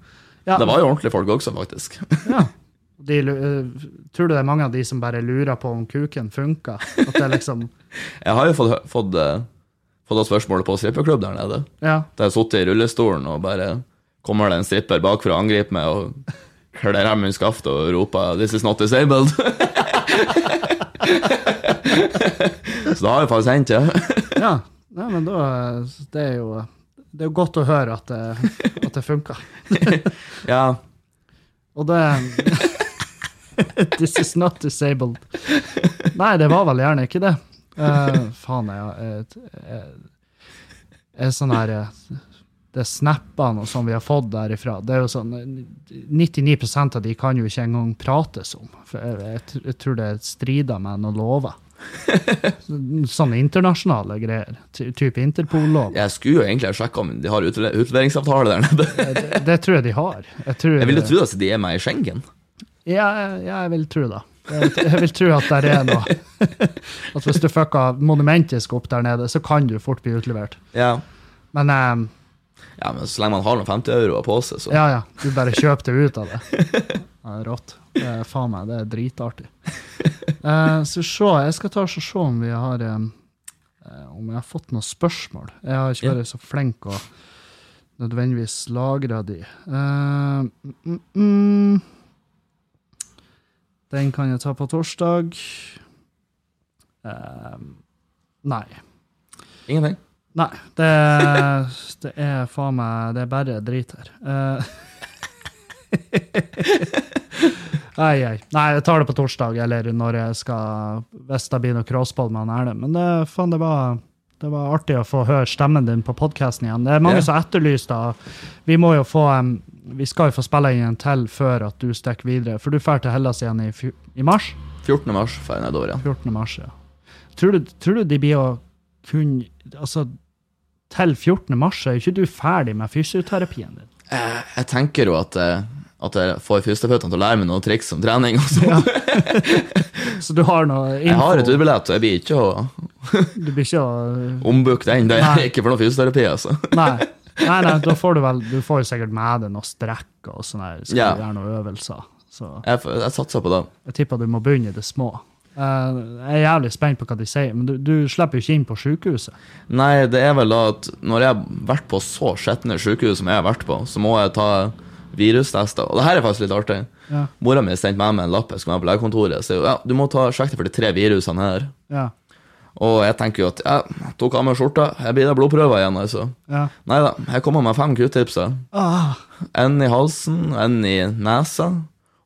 ja.
Det var jo ordentlige folk også, faktisk. <laughs>
ja. De, eh, tror du det er mange av de som bare lurer på om kuken funker? Er liksom <laughs>
Jeg har jo fått, fått, uh, fått spørsmålet spørsmål på strippeklubb der nede.
Ja.
Der jeg sittet i rullestolen og bare kommer det en stripper bakfra og angriper meg og kler av meg skaftet og roper 'This is not disabled'. <laughs> Så da har jeg faktisk hendt, ja. <laughs>
ja. ja men da Det er jo det er jo godt å høre at det, at det funker. <laughs>
ja.
Og det This is not disabled. Nei, det var vel gjerne ikke det. Uh, faen, jeg, jeg, jeg, jeg er sånn her eh, Det snappene og sånn vi har fått derifra. Det er jo sånn 99% av de kan jo ikke engang prates om. For jeg, jeg, jeg tror det strider med noen lover. <laughs> Sånne internasjonale greier. Ty- Type Interpol-lov.
Jeg skulle jo egentlig ha sjekka om de har utle- utleveringsavtale der nede.
Det, det tror jeg de har. Jeg, tror,
Jeg ville tro at de er med i Schengen.
Ja, ja, jeg vil tro det. Jeg, vil tro at det er noe At hvis du fucker monumentisk opp der nede, så kan du fort bli utlevert.
Ja.
Men eh,
ja, men så lenge man har noen 50 euro på seg, så
ja, ja, du bare kjøper det ut av det. Det er rått. Det er faen meg, det er dritartig. Eh, så se, jeg skal ta og se om vi har eh, eh, Om jeg har fått noen spørsmål. Jeg har ikke vært så flink å nødvendigvis lagre de. Eh, mm, mm. Den kan jeg ta på torsdag. Eh, nei.
ingenting.
Nei, det, det er faen meg Det er bare drit her. Uh, ei, ei. Nei, jeg tar det på torsdag, eller når jeg skal Hvis det blir noe crossball med han Erlend. Men det, faen, det var, det var artig å få høre stemmen din på podkasten igjen. Det er mange
yeah.
som etterlyser. Vi må jo få um, Vi skal jo få spille inn en til før at du stikker videre. For du drar til Hellas igjen i, i mars?
14. mars drar jeg nedover igjen.
14. mars, ja. Tror du, tror du de blir å kunne Altså, til 14. mars er jo ikke du ferdig med fysioterapien din.
Jeg, jeg tenker jo at, eh, at jeg får fysioterapeutene til å lære meg noen triks om trening. og sånn. <laughs>
Så du har noe info?
Jeg har et utbillett, og jeg blir ikke å <laughs>
Du blir ikke å <laughs>
ombooke den. Det er ikke for noe fysioterapi, altså.
Nei. Nei, nei, da får du vel Du får jo sikkert med deg noe strekk og sånn her. Skal
Ja.
du gjøre noen øvelser. Så
Jeg, jeg satser på det.
jeg tipper du må begynne i det små. Eh, jeg er jævlig spent på hva de sier, men du, du slipper jo ikke inn på sykehuset.
Nei, det er vel da at når jeg har vært på så skjetne sykehus som jeg har vært på, så må jeg ta virustester. Og det her er faktisk litt artig.
Ja.
Mora mi sendte meg med en lapp jeg skulle ha på legekontoret. Så ja, du må ta sjekke deg for de tre virusene her.
Ja.
Og jeg tenker jo at jeg tok av meg skjorta, jeg blir da blodprøver igjen, altså.
ja.
Nei da, jeg kommer med fem q-tips. jeg.
Ah.
En i halsen, en i nesa,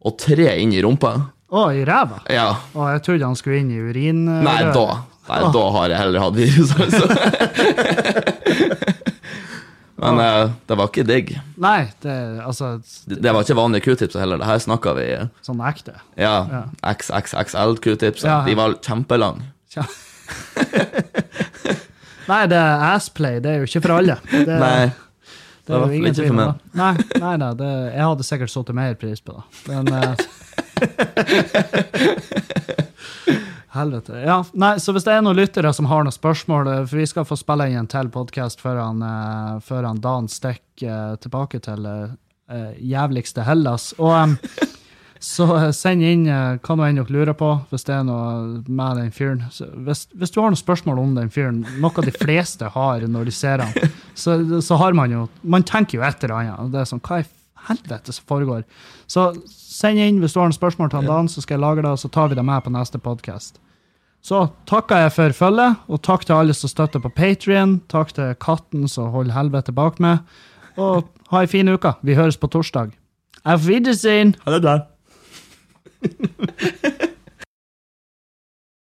og tre inn i rumpa.
Å, i ræva?
Ja.
Å, jeg trodde han skulle inn i urin...
Nei, da Nei, da har jeg heller hatt virus, altså. <laughs> Men eh, det var ikke digg.
Nei, det altså
Det, det var ikke vanlige q-tips heller. Det her snakka vi
sånn ekte.
Ja,
Ja.
XXXL q-tips.
Ja.
De var kjempelange.
Tja. <laughs> Nei, det er assplay. Det er jo ikke for alle. Det, <laughs>
Nei.
det
det var ikke for meg.
det. Nei, nei, nei det, jeg hadde sikkert satt mer pris på det. Men eh, <laughs> Helvete. Ja, nei, så hvis det er noen lyttere som har noen spørsmål eh, For vi skal få spille inn en til podkast før, han, eh, før han Dan stikker eh, tilbake til eh, jævligste Hellas. Og um, <laughs> så send inn hva nå enn dere lurer på, hvis det er noe med den fyren. Hvis, hvis du har noen spørsmål om den fyren, noe de fleste har når de ser han, så, så har man jo Man tenker jo et eller annet. Det er sånn, hva i helvete som foregår? Så send inn hvis du har noen spørsmål til Dan, så skal jeg lage det, og så tar vi det med på neste podkast. Så takker jeg for følget, og takk til alle som støtter på Patrion. Takk til katten som holder helvete bak meg. Og ha ei en fin uke. Vi høres på torsdag. Auf Wiedersehen!
Ha det bra. <laughs>